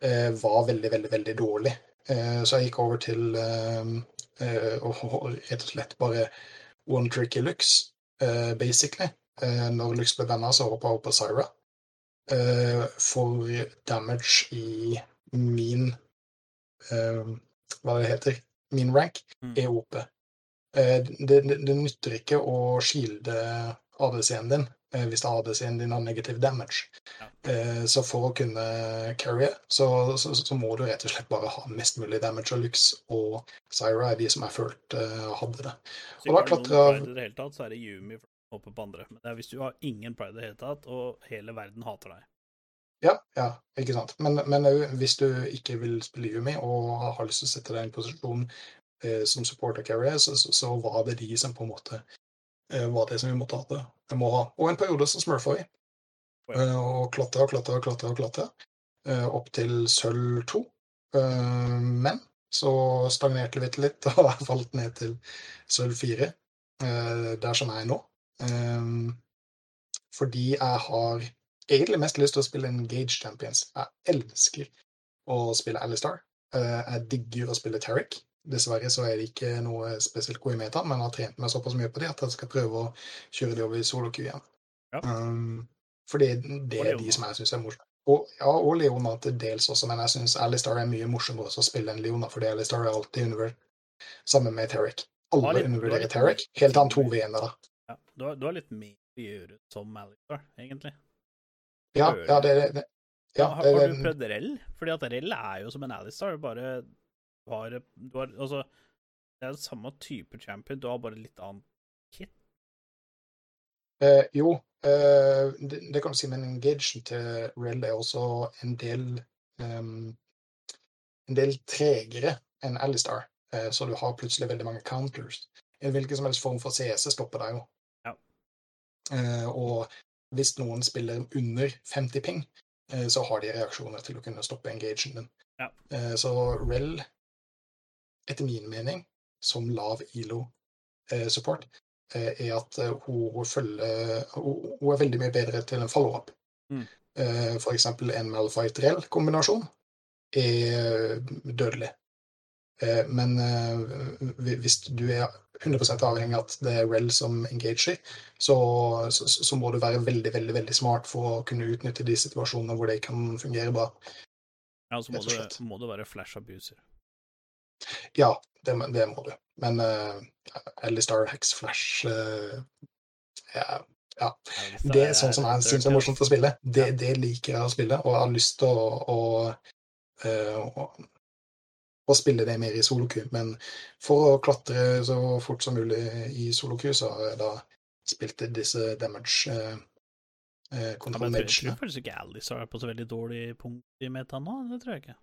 uh, var veldig, veldig, veldig dårlig. Så jeg gikk over til um, å rett og slett bare one tricky looks, basically. Når Lux ble banna, så hoppa jeg opp på Syra eh, for damage i min eh, Hva det heter? Min rank Mm. er OP. Eh, det, det, det nytter ikke å shielde ADC-en din eh, hvis ADC-en din har negativ damage. Ja. Eh, så for å kunne carry, så, så, så må du rett og slett bare ha mest mulig damage og Lux, og Syra er de som jeg følte eh, hadde det. Og da klatra- så er det Yumi hoppe på andre. Men det er hvis du har ingen pride i det hele tatt, og hele verden hater deg. Ja, ja, ikke sant. Men, men hvis du ikke vil spille Yumi og har lyst til å sette deg i en posisjon eh, som supporter carrier, så, så, så var det de som på en måte eh, var det som vi måtte ha det. Må ha. Og en periode som smurfa vi. Ja. Eh, og klatra og klatra og klatra og klatra. Eh, opp til sølv 2. Eh, men så stagnerte vi litt, og falt ned til sølv 4. Eh, der som jeg er nå. Eh, fordi jeg har egentlig mest lyst til å spille Engage Champions. Jeg elsker å spille Alistar. Eh, Jeg digger å spille Tarek. Dessverre så er det ikke noe spesielt god i meta, men jeg har trent meg såpass mye på det at jeg skal prøve å kjøre det over i solo queue igjen. Ja. Um, fordi det det er de som jeg syns er morsomme. Og, ja, og Leona til dels også, men jeg syns Alistar er mye morsommere å spille enn Leona, fordi Alistar er alltid undervurdert sammen med Tarek. Alle undervurderer Tarek, helt til han 2v1-er, da. Ja, du, har, du har litt mer å gjøre som Alistar, egentlig. Ja, ja, det, det, ja, har, har du prøvd Rell? Fordi at Rell er jo som en Alistar, bare har, du har Altså, det er samme type champion, du har bare litt annet kit. Eh, jo, eh, det, det kan du si, men engagen til Rell er også en del um, En del tregere enn Alistar, eh, så du har plutselig veldig mange counters. En hvilken som helst form for CS stopper deg jo. Eh, og hvis noen spiller under 50 ping, eh, så har de reaksjoner til å kunne stoppe engagen din. Ja. Eh, så Rell, etter min mening, som lav ILO-support, eh, er at hun, følger hun, er veldig mye bedre til en follow-up. Mm. Eh, For eksempel en Malfight-Rell-kombinasjon er dødelig. Eh, Men eh, hvis du er 100 avhengig av at det er Rell som engager, så, så, så må du være veldig veldig, veldig smart for å kunne utnytte de situasjonene hvor det kan fungere bra. Ja, så må og du, må du være flash abuser. Ja, det, det må du. Men uh, Alistar Hex Flash uh, ja, Ja, Det er sånn som jeg syns er morsomt å spille. Det, det liker jeg å spille, og jeg har lyst til å, å, eh, å, å spille det mer i soloku. Men for å klatre så fort som mulig i soloku, så har jeg da spilt disse damage eh, eh, Ja, control men jeg faktisk ikke Alistar er på så veldig dårlig punkt i meta nå. Det tror jeg ikke.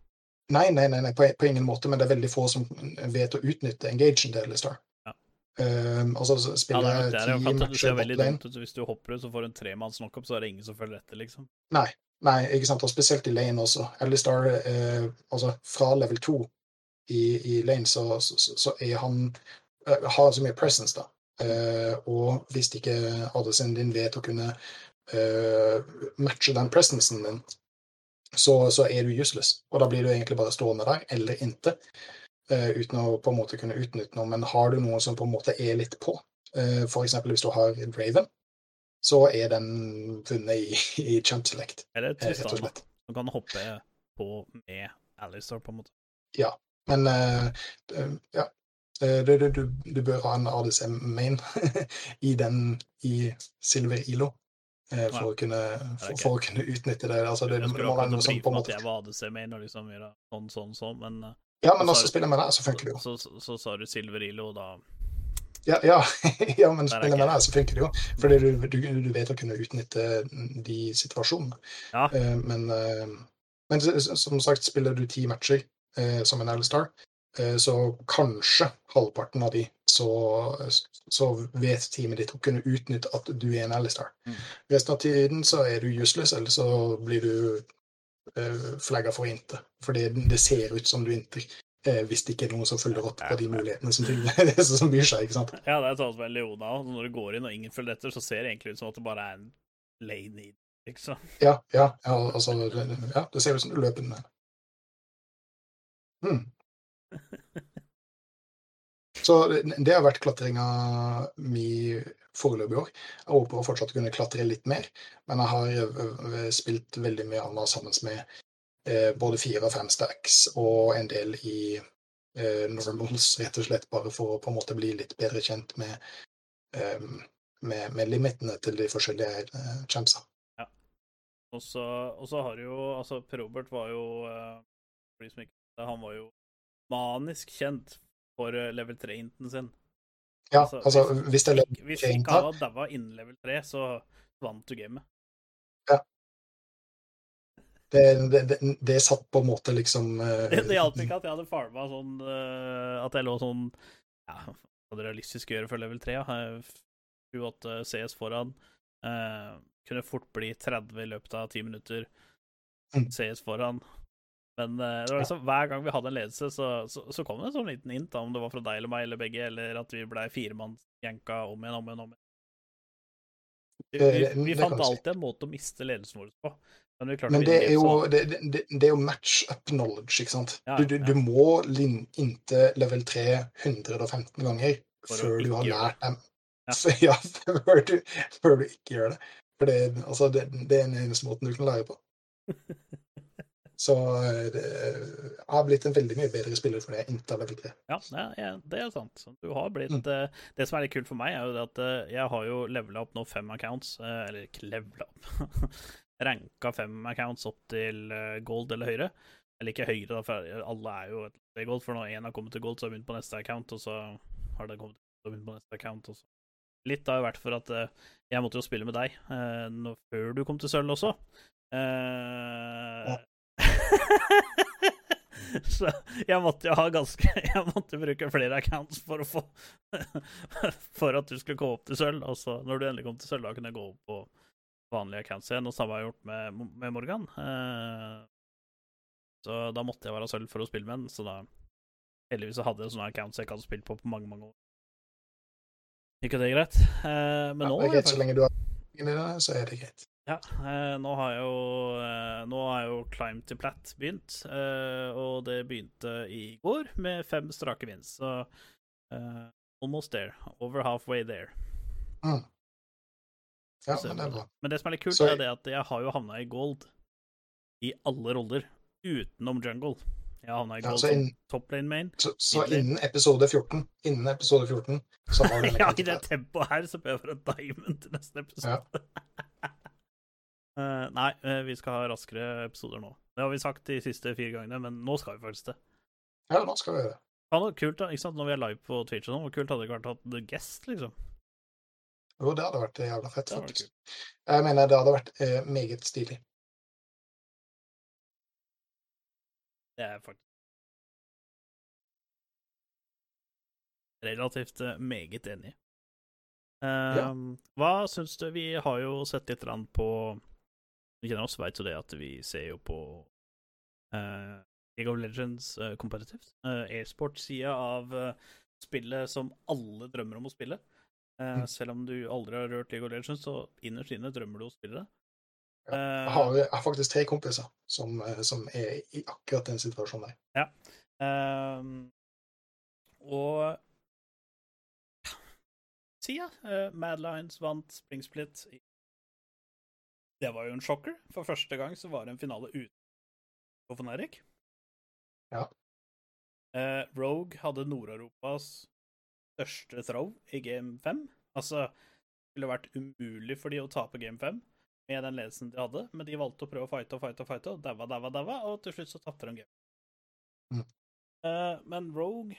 Nei, nei, nei, nei på, på ingen måte, men det er veldig få som vet å utnytte engagen til Alistar. Ja. Um, og så Ja, spiller det er ti matcher botlane. Hvis du hopper ut, så får du en tremanns knockup, så er det ingen som følger etter, liksom. Nei, nei, ikke sant, og spesielt i lane også. Alistar, eh, altså fra level 2 i, i lane, så, så, så er han eh, har så mye presence, da. Eh, og hvis ikke ADC-en din vet å kunne eh, matche den presencen din, så, så er du useless. Og da blir du egentlig bare stående der, eller inte, uten å på en måte kunne utnytte noe. Men har du noe som på en måte er litt på, uh, f.eks. hvis du har Raven, så er den vunnet i, i Champ Select, Eller rett og slett. som kan hoppe på med Alistair, på en måte. Men eh, eh, ja. Eh, Du, du, du, bør ha en ADC main i den i Silver Ilo. For, å kunne, for, for å kunne utnytte det. Altså, det, Jeg skulle må være akkurat noe sånn, på en at måte jeg var ADC main og liksom gjøre sånn, sånn, sånn, men Ja, men så- også spiller med deg, så funker det jo. så, så, så sa du Silver Ilo, da Ja, ja, ja men er spiller med deg, så funker det jo. Fordi du, du, du vet å kunne utnytte de situasjonene. Ja. Men, men som sagt, spiller du ti matcher som en L-star, eh, så kanskje halvparten av de så, så vet teamet ditt å kunne utnytte at du er en L-star. Mm. Resten av tiden så er du useless, eller så blir du uh, flagga for inte. For det ser ut som du inter. eh, hvis det ikke er noen som følger opp på de mulighetene som, til- som byr seg. ikke sant? Ja, det er sånn som Leona. òg. Når du går inn og ingen følger etter, så ser det egentlig ut som at det bare er en lane in. liksom. Ja, ja, ja, altså, ja, det ser ut som du løper den. Hmm. Så det, har vært klatringa mi foreløpig i år. Jeg håper å fortsatt kunne klatre litt mer, men jeg har eh, spilt veldig mye annet sammen med eh, både fire og fem stacks og en del i eh, normals, rett og slett bare for å på en måte bli litt bedre kjent med, eh, med, med limitene til de forskjellige eh, champsa. Så, og så har jo Altså, Per Robert var jo eh, for de som ikke Han var jo manisk kjent for eh, level 3-inten sin. Ja, Altså, altså hvis- hvis det er Ikke- Hvis ikke han hadde daua innen level 3, så vant du gamet. det, det, det, det satt på en måte liksom uh... Det, det hjalp ikke at jeg hadde farma sånn uh, At jeg lå sånn Ja, hva hadde realistisk å gjøre for level 3? Ja. 28 CS foran. Uh, kunne fort bli 30 i løpet av 10 minutter. Mm. CS foran. Men eh, det var liksom, hver gang vi hadde en ledelse, så, så, så kom det en sånn liten hint, da, om det var fra deg eller meg eller begge, eller at vi blei firemannsjenka om igjen, om igjen, om igjen. Vi, vi, vi fant alltid en måte å miste ledelsen vår på. Men Men det er jo, så- det, det, det er jo match up knowledge, ikke sant. Ja, du, du, ja. du må inntil level 3 115 ganger før du har lært dem. Ja. Ja, før, du, før du ikke gjør det. For det, altså, det, det er den eneste måten du kan lære på. Så eh, det, jeg har blitt en veldig mye bedre spiller for det inntil level 3. Ja, ja, ja, det er sant. Du har blitt Mm. eh, Det som er litt kult for meg, er jo det at eh, jeg har jo levela opp nå fem accounts. eller ikke levela opp Ranka fem accounts opp til gold eller høyere. Eller ikke høyere, for alle er jo et gold. For når én har kommet til gold, så har jeg begynt på neste account, og så har det kommet til begynt på neste account. Og så. Litt har jo vært for at jeg måtte jo spille med deg eh, før du kom til sølv også. Eh, så jeg måtte jo ha ganske Jeg måtte bruke flere accounts for å få For at du skulle gå opp til sølv. Og så, når du endelig kom til sølv, da kunne jeg gå opp på vanlige accounts igjen. Og samme har jeg gjort med, med Morgan. Eh, så da måtte jeg være sølv for å spille med den. Så da Heldigvis hadde jeg sånne accounts jeg ikke hadde spilt på på mange, mange år. Ikke det greit? Men men Ja, nå det er greit, så lenge du har i det, så er det greit. Ja, eh, nå har jo eh, Nå har jo Climb to Plat begynt, eh, og det begynte i går med fem strake vinst, så eh, almost there. Over halfway there. Mm. Ja, men det er bra. Men det som er litt kult, Så- er det at jeg har jo havna i gold i alle roller, utenom jungle. Jeg havna i Ja, gold som inn- top lane main. Så, så innen episode 14, innen episode 14, så har du ja, i det tempoet her så bør jeg være diamond til neste episode. Eh, nei, eh, vi skal ha raskere episoder nå. Det har vi sagt de siste fire gangene, men nå skal vi faktisk det. Ja, nå skal vi det. Ja, noe kult da, ikke sant, når vi er live på Twitch og sånn, hvor kult hadde det ikke vært å ha The Guest, liksom. Jo, det hadde vært jævla fett, Det faktisk. Jeg mener, det hadde vært eh, meget stilig. Det er faktisk relativt eh, meget enig i. ja. Hva syns du Vi har jo sett litt på Vi kjenner oss, vet jo det at vi ser jo på uh, League of Legends uh, kompetitivt. Uh, E-sport-sida av uh, spillet som alle drømmer om å spille. Uh. Selv om du aldri har rørt League of Legends, så innerst inne drømmer du å spille det. Ja. Jeg har, jeg har faktisk tre kompiser som, som er i akkurat den situasjonen der. Ehm, og Sia, uh, Mad Lions vant Spring Split. i- Det var jo en sjokker. For første gang så var det en finale uten på Erik. Ja. Eh, Rogue hadde Nord-Europas største throw i game 5. Altså, det ville vært umulig for de å tape game 5 med den ledelsen de hadde, men de valgte å prøve å fighte og fighte og fighte, og daua, daua, daua, og til slutt så tapte de game. Mm. Eh, men Rogue,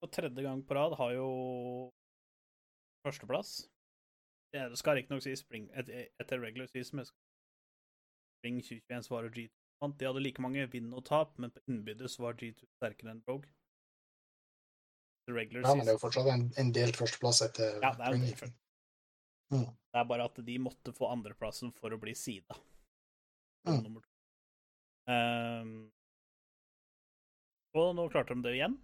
for tredje gang på rad, har jo førsteplass. Det skal riktignok sies etter regular season, men Spring 2021 svarer var G2 vant. De hadde like mange vinn og tap, men på innbyrdes var G2 sterkere enn Rogue. Ja, men det er jo fortsatt en, en delt førsteplass etter Ja, det er Spring. en delt Mm. Det er bare at de måtte få andreplassen for å bli sida. Mm. Um. Og nå klarte de det igjen.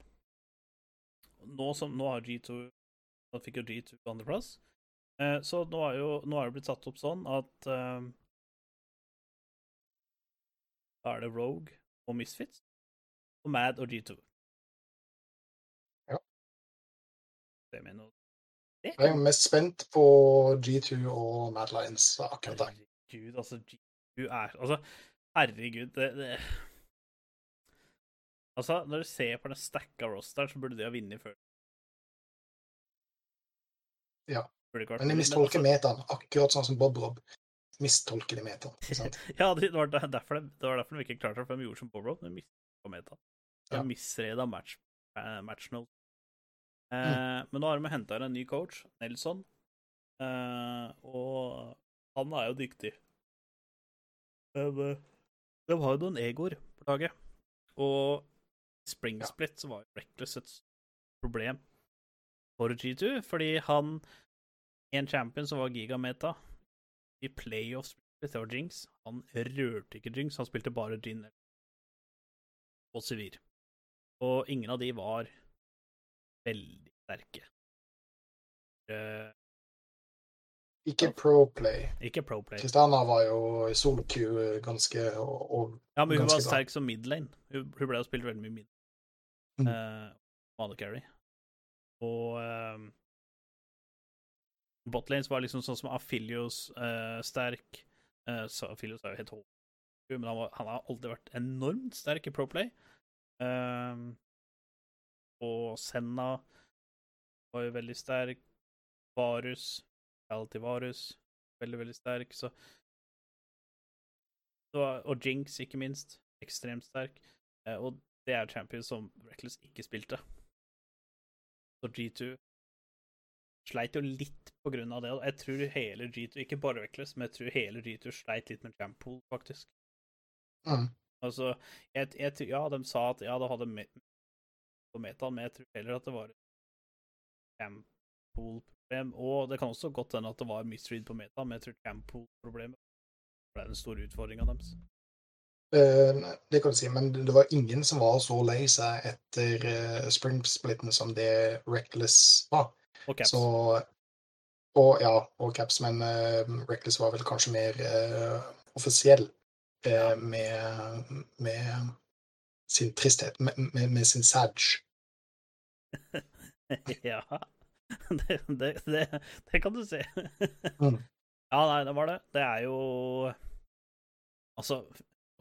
Nå, som, nå har G2 Nå fikk jo G2 andreplass. Uh, så nå er, jo, nå er det blitt satt opp sånn at ehm, Da er det Rogue og Misfits og Mad og G2. Ja. Det mener jeg. Det Jeg er mest spent på G2 og Mad Lions akkurat der. Herregud, altså G2 er Altså, herregud, det, det Altså, når du ser på den stacka rosteren, så burde de ha vunnet før. Ja. Men de mistolker altså- metaen, akkurat sånn som Bob Rob. Mistolker de metaen. Ja, det var derfor, de, det var derfor de ikke klarte det, for de gjorde som Bob De mista på meta. De Ja. misreda match, uh, match note. Eh, Men nå har de henta inn en ny coach, Nelson, uh, og han er jo dyktig. Men eh, de har jo noen egoer på laget, og i Spring Ja. Split så var jo Reckless et problem for G2, fordi han En champion som var gigameta i playoffs det var Jinx. Han rørte ikke Jinx, han spilte bare Gin og Sivir. Og ingen av de var veldig sterke. Uh, Ikke pro-play. ikke pro play. Kristiana var jo i solo-Q ganske og, Ja, men hun var sterk som midlane. Hun, hun ble jo spilt veldig mye midlane. Mm. Uh, Mother carry. Og um, Botlanes var liksom sånn som Afilios uh, sterk. Uh, så Afilios er jo helt hård, men han, var, han har aldri vært enormt sterk i Proplay. Um, og Senna var jo veldig sterk. Varus, alltid Varus, veldig, veldig sterk. Så, og Jinx, ikke minst. Ekstremt sterk. Eh, og det er champions som Reckless ikke spilte. Så G2 sleit jo litt på grunn av det. Jeg tror hele G2, ikke bare Reckless, men jeg tror hele G2 sleit litt med Jampool, faktisk. mm. Altså, jeg, jeg, tror- ja, de sa at ja, det hadde på metaen, men jeg tror heller at det var Jampool-problem. Og det kan også godt hende at det var misread på metaen, men jeg tror Jampool-problemet ble den store utfordringa deres. Eh, det kan du si, men det var ingen som var så lei seg etter uh, spring-splitten som det Reckless var. Og Caps. Så Og ja, og Caps, men uh, Reckless var vel kanskje mer uh, offisiell uh, med, med sin tristhet, med, med, med sin sadge. ja. Det, det, det, det kan du si. Mm. Ja, nei, det var det. Det er jo Altså,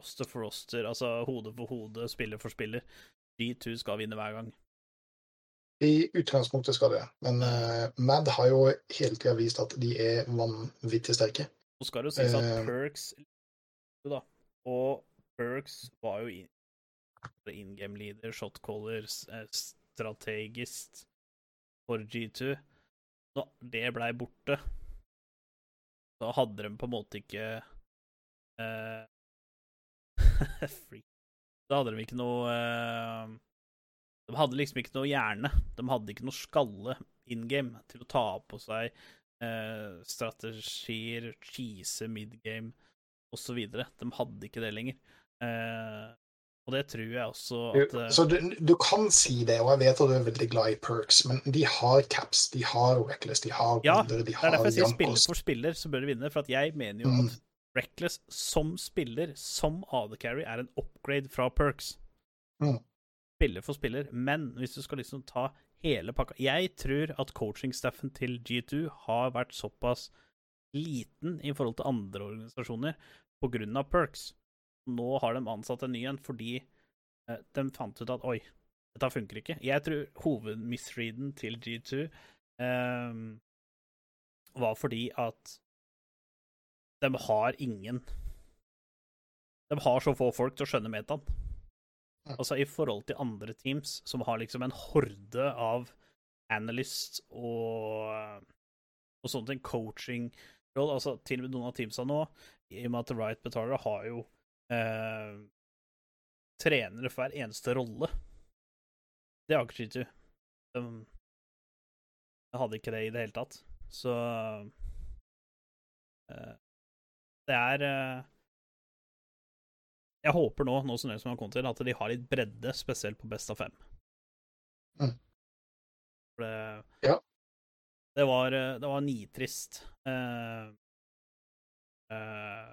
roster for roster, altså hode for hode, spiller for spiller. G2 skal vinne hver gang. I utgangspunktet skal det, men uh, Mad har jo hele tida vist at de er vanvittig sterke. Så skal det jo sies at Eh. Perks da. Og Perks var jo in, in game leader, shotcaller, eh, strategist for G2. Når det blei borte, da hadde de på en måte ikke eh, Da hadde de ikke noe eh, De hadde liksom ikke noe hjerne. De hadde ikke noe skalle in game til å ta på seg eh, strategier, cheese midgame osv. De hadde ikke det lenger. Eh, Og det tror jeg også at eh, så du, du kan si det, og jeg vet at du er veldig glad i perks, men de har caps, de har reckless, de har Ja, de Det er derfor jeg sier spiller for spiller, så bør de vinne. For at jeg mener jo Mm. at Reckless som spiller, som AD Carry, er en upgrade fra Perks. Mm. Spiller for spiller. Men hvis du skal liksom ta hele pakka Jeg tror at coachingstaffen til G2 har vært såpass liten i forhold til andre organisasjoner av Perks. Nå har de ansatt en ny en fordi eh, de fant ut at oi, dette funker ikke. Jeg tror hovedmisreaden til G2 eh, var fordi at de har ingen De har så få folk til å skjønne metaen. Altså i forhold til andre teams som har liksom en horde av analysts og, og sånne ting, coaching roll, altså til og med noen av teamsa nå, i og med at Riot betaler, har jo eh, trenere for hver eneste rolle. Det har ikke G2. De, de hadde ikke det i det hele tatt. Så eh, Det er eh, Jeg håper nå, nå som det som har kommet til, at de har litt bredde, spesielt på best av fem. Mm. For det, Ja. det var, det var nitrist. Eh, eh,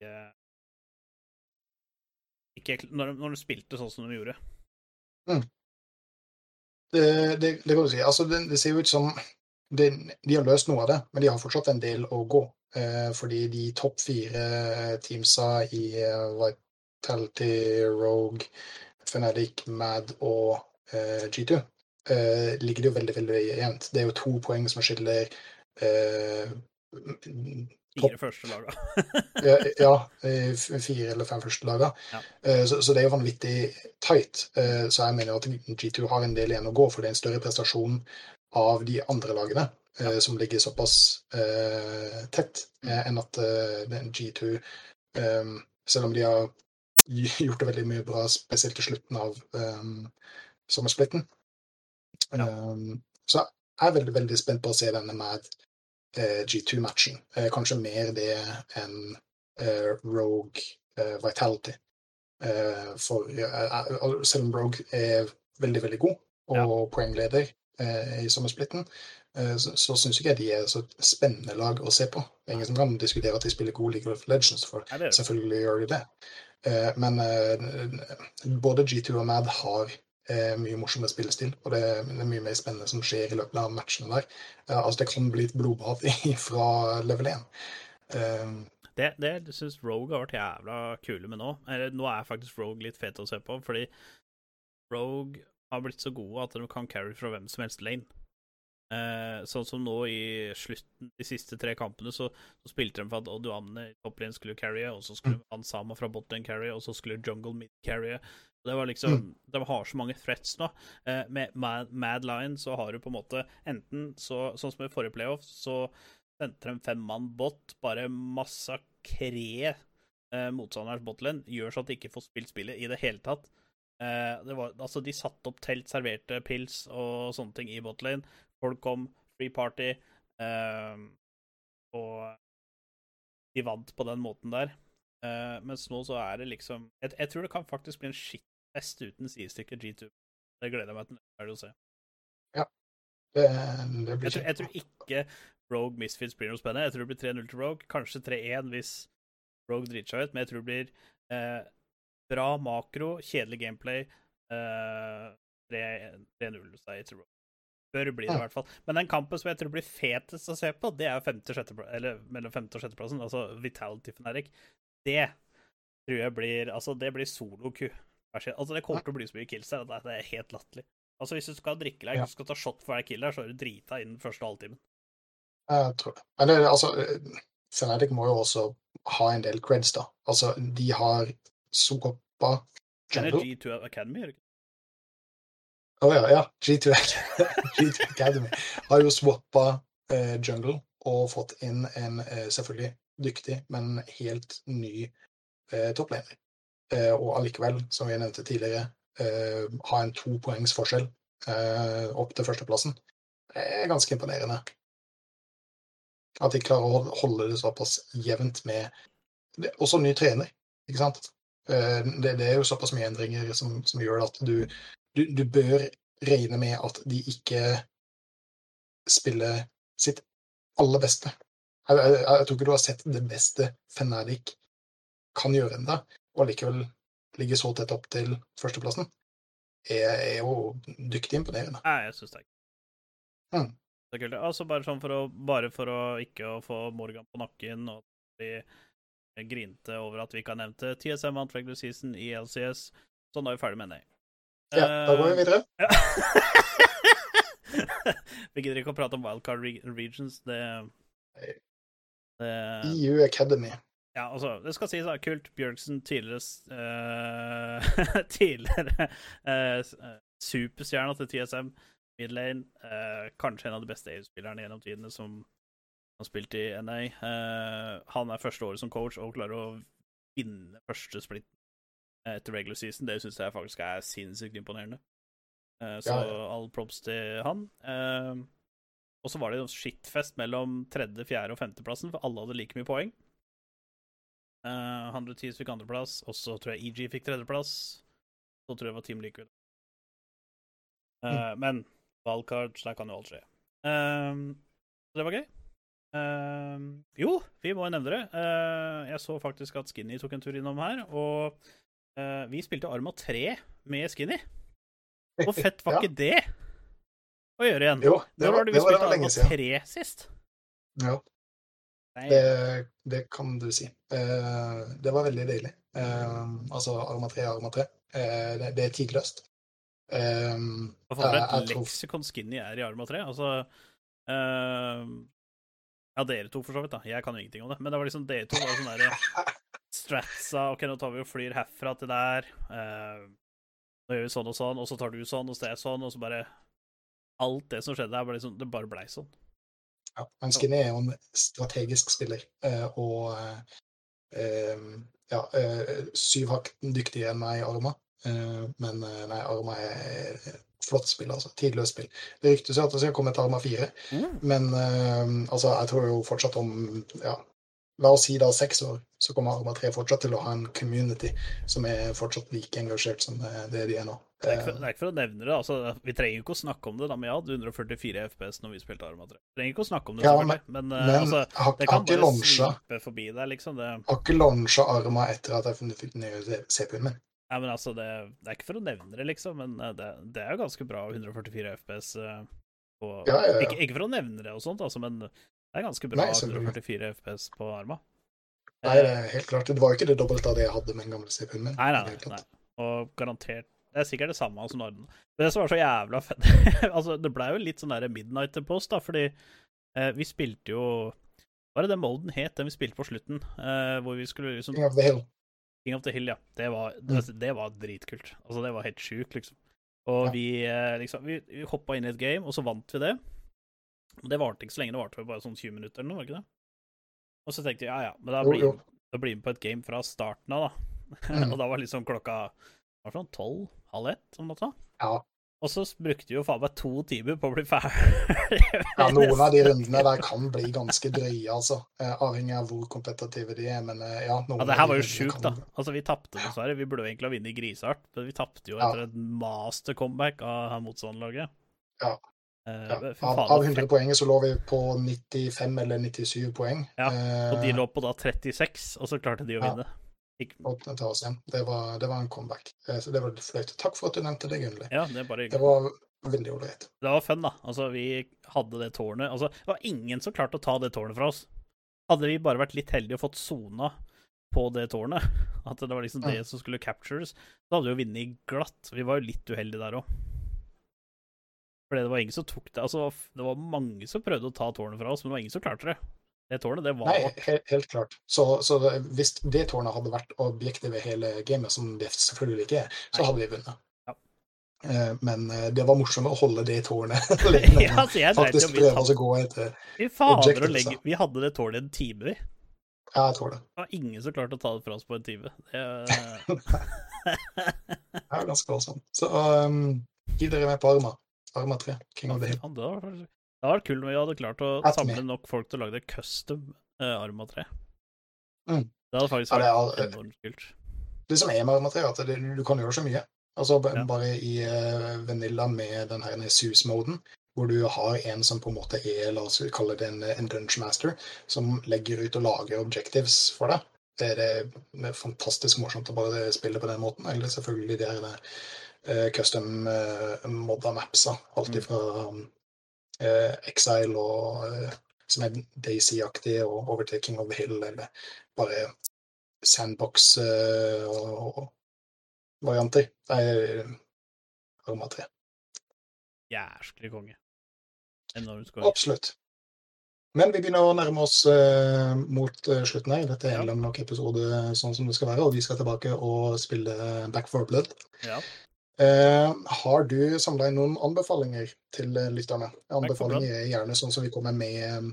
ikke- ikke når, de- når de spilte sånn som de gjorde. Det, det, det kan du si. Altså, det, det ser jo ut som det, De har løst noe av det, men de har fortsatt en del å gå. Eh, fordi de topp fire teamsa i eh, Vitality, Rogue, Fnatic, Mad og eh, G2 eh, ligger det jo veldig veldig jevnt. Det er jo to poeng som skiller eh, Fire første laga. ja, ja, eh, fire eller fem første laga. Ja. Eh, Så, så det er jo vanvittig tight. Eh, Så jeg mener jo at G2 har en del igjen å gå, for det er en større prestasjon av de andre lagene eh, som ligger såpass eh, tett, eh, enn at eh, den G2 eh, Selv om de har gjort det veldig mye bra, spesielt til slutten av um, sommersplitten, Ja. eh, så jeg er veldig, veldig spent på å se denne med eh, G2-matchen. Eh, kanskje mer det enn Rogue Vitality. Eh, for selv om Rogue er veldig, veldig god og poengleder eh, i sommersplitten, eh, så, så syns ikke jeg de er så spennende lag å se på. Det er ingen som kan diskutere at de spiller god League of Legends, for det. selvfølgelig gjør de det. Eh, men eh, både G2 og Mad har eh, mye morsommere spillestil, og det, det er mye mer spennende som skjer i løpet av matchene der. Eh, altså, det kan bli et blodbad fra level 1. Eh, Det, det syns Rogue har vært jævla kule med nå. Eller, nå er faktisk Rogue litt fet å se på, fordi Rogue har blitt så gode at de kan carry fra hvem som helst lane. Eh, sånn som nå i slutten, de siste tre kampene, så, så spilte de for at Oduamne i top lane skulle carrye, og så skulle Ansama fra bot lane carrye, og så skulle Jungle mid carrye. Det var liksom De har så mange threats nå. Eh, med Mad, Mad Lion så har du på en måte enten så Sånn som i forrige playoff, så sendte de fem mann bot, bare massakre eh, motstanders botlane, gjør så at de ikke får spilt spillet i det hele tatt. Eh, det var, altså, de satte opp telt, serverte pils og sånne ting i botlane. Folk kom, free party, eh, og de vant på den måten der. Eh, mens nå så er det liksom jeg, jeg tror det kan faktisk bli en skittfest uten sidestykke G2. Det gleder jeg meg til å se. det, det blir Jeg tror, jeg tror ikke Rogue Misfits blir noe spennende. Jeg tror det blir 3-0 til Rogue. Kanskje 3-1 hvis Rogue driter seg ut, men jeg tror det blir eh, bra makro, kjedelig gameplay. Uh, 3-0-seier til Rogue. Bør bli det, i hvert fall. Men den kampen som jeg tror blir fetest å se på, det er femte, sjette, eller mellom femte og sjetteplassen, altså Vitality Fnatic. Det tror jeg blir Altså, det blir solo-ku. Altså, det kommer til å bli så mye kills her at det er helt latterlig. Altså, hvis du skal drikke deg, Ja. du skal ta shot for hver kill her, så er du drita innen første halvtimen. Jeg tror det. Men det, altså, eh, Fnatic må jo også ha en del creds, da. Altså, de har swappa Det er Jungle. G2 Academy, er det ikke? Å ja, ja. G2, G2 Academy har jo swappa eh, Jungle og fått inn en eh, selvfølgelig dyktig, men helt ny eh, topplaner. Eh, og allikevel, som vi nevnte tidligere, eh, ha en to poengs forskjell eh, opp til førsteplassen. Det er ganske imponerende. At de klarer å holde det såpass jevnt med Også ny trener, ikke sant? Eh, Det, det er jo såpass mye endringer som, som gjør at du, du, du bør regne med at de ikke spiller sitt aller beste. Jeg, jeg, jeg tror ikke du har sett det beste Fnatic kan gjøre ennå, og likevel ligge så tett opp til førsteplassen. Er, er jo dyktig imponerende. Nei, jeg syns det er kult. Mm. Det er kult. Altså, bare sånn for å, bare for å ikke å få Morgan på nakken og bli grinte over at vi ikke har nevnt det. TSM vant regular season i LCS, så nå er vi ferdig med det. Ja, da går vi videre. Vi gidder ikke å prate om wildcard regions. Det, det EU Academy. Ja, altså, det skal sies, da. Kult. Bjørgsen, tidligere eh, Tidligere uh, eh, superstjerna til TSM. Midlane. Uh, kanskje en av de beste EU-spillerne gjennom tidene som har spilt i NA. Uh, han er første året som coach og klarer å vinne første splitt etter regular season. Det syns jeg faktisk er sinnssykt imponerende. Uh, så Ja, ja. all props til han. Uh, og så var det jo shitfest mellom tredje, fjerde og femteplassen, for alle hadde like mye poeng. Uh, 110 fikk andreplass, og så tror jeg EG fikk tredjeplass. Så tror jeg det var Team Liquid. Eh, Men wildcards, der kan jo alt skje. Uh, så det var gøy. Um, jo, vi må jo nevne det. Uh, jeg så faktisk at Skinny tok en tur innom her, og uh, vi spilte Arma 3 med Skinny. Hvor fett var Ja. ikke det å gjøre igjen? Jo, det var, det det var, det var Arma lenge siden. 3 sist? Ja, det, det kan du si. Eh, det var veldig deilig. Eh, altså Arma 3 er Arma 3. Eh, det, er tidløst. Hva for et leksikon Skinny er i Arma 3? Altså Ja, dere to, for så vidt. da. Jeg kan jo ingenting om det. Men det var liksom dere to var sånn derre Stratsa OK, nå tar vi og flyr herfra til der. Uh, nå gjør vi sånn og sånn, og så tar du sånn, og så er jeg sånn, og så bare Alt det som skjedde der, liksom, det bare blei sånn. Ja, men Skinny er jo en strategisk spiller, eh, og eh, eh, ja, eh, syv hakk dyktigere enn meg i Arma. Eh, men eh, nei, Arma er flott spill, altså. Tidløst spill. Det ryktes jo at det skal komme et Arma 4, men uh, altså, jeg tror jo fortsatt om ja, La oss si da seks år, så kommer Arma 3 fortsatt til å ha en community som er fortsatt like engasjert som det det de er nå. Det er, ikke for, Eh, det er ikke for å nevne det, altså. Vi trenger ikke å snakke om det, da, men jeg hadde 144 FPS når vi spilte Arma 3. Vi Trenger ikke å snakke om det, Ja, men, men, eh, men altså, har, det kan ikke bare slippe forbi deg, liksom. Det, har ikke launcha Arma etter at jeg fikk den nye CPU-en min. Nei, men altså, det, det er ikke for å nevne det, liksom, men eh, det, det er jo ganske bra 144 FPS på Ja, ja, ja. Ikke, ikke for å nevne det og sånt, altså, men det er ganske bra Nei, 144 FPS på Arma. Nei, det er helt klart. Det var jo ikke det dobbelte av det jeg hadde med den gamle CPU-en min. Nei, nei, nei. Og garantert Det er sikkert det samme som Norden. Men det som var så jævla fett Altså, det blei jo litt sånn der midnight post, da, fordi eh, vi spilte jo Hva er det den molden het, den vi spilte på slutten? Eh, hvor vi skulle liksom King of the Hill. King of the Hill, ja. Det var, det, det var dritkult. Altså, det var helt sjukt, liksom. Og Ja. vi eh, liksom Vi, vi hoppa inn i et game, og så vant vi det. Og det varte ikke så lenge, det varte bare sånn 20 minutter eller noe, var det ikke det? Og så tenkte vi ja ja, men da Jo, blir, jo. da blir vi på et game fra starten av, da. Mm. og da var liksom klokka var sånn tolv, halv ett om natta. Ja. Og så brukte vi jo faen meg to timer på å bli ferdig. ja, noen av de rundene der kan bli ganske drøye, altså. Eh, avhengig av hvor kompetitive de er, men eh, ja. Noen Ja, det her var jo sjukt, kan- da. Altså, vi tapte dessverre. Vi burde jo egentlig ha vunnet grishardt, men vi tapte jo Ja. etter et master comeback av motstanderlaget. Ja. Eh, Ja. Av, av 100 fett. poeng så lå vi på 95 eller 97 poeng. Ja, Og de lå på da 36, og så klarte de å vinne. Ikke, ta oss igjen. Det var, det var en comeback. Eh, Så det var flaut. Takk for at du nevnte det, Gunnli. ja, det Det var veldig ålreit. Det var fun, da. Altså, vi hadde det tårnet Altså, det var ingen som klarte å ta det tårnet fra oss. Hadde vi bare vært litt heldige og fått sona på det tårnet, at det var liksom det som skulle captures, så hadde vi jo vunnet glatt. Vi var jo litt uheldige der òg. Fordi det var ingen som tok det Altså, det var mange som prøvde å ta tårnet fra oss, men det var ingen som klarte det. Det tårnet, det var Nei, vårt. helt, helt klart. Så, så hvis det tårnet hadde vært objektet ved hele gamet, som det selvfølgelig ikke er, så Nei. hadde vi vunnet. Ja. Eh, Men eh, det var morsomt å holde det tårnet lenge. Ja, jeg Faktisk prøve å gå etter fader, objectives, legge. Vi hadde det tårnet en time, vi. Ja, jeg tror det. Det var ingen som klarte å ta det fra oss på en time. Det, Det er ganske voldsomt. Så um, gi dere med på Arma. Arma 3, King of the Hill. Ja, det var vært- det hadde vært kult om vi hadde klart å At samle med. nok folk til å lage det custom uh, Arma 3. Mm. Det hadde faktisk Ja, vært er- enormt kult. Det som er med Arma 3, er at det, du kan gjøre så mye. Altså Ja. Bare i uh, Vanilla med den her SUS-moden, hvor du har en som på en måte er, la oss kalle det en, en dungeon master, som legger ut og lager objectives for deg. Det er, det er fantastisk morsomt å bare spille på den måten. Eller selvfølgelig de her uh, custom uh, modda mapsa. Alt fra... ifra eh, Exile og eh, som er Daisy-aktig, og Overtaking of the Hill, eller bare sandbox eh, og, og varianter. Er Arma 3. Jæsklig konge. Enormt konge. Absolutt. Men vi begynner å nærme oss uh, mot uh, slutten her. Dette er Ja. nok episode sånn som det skal være, og vi skal tilbake og spille Back for Blood. Ja. Eh, har du samla inn noen anbefalinger til eh, lytterne? Anbefalinger er gjerne sånn som vi kommer med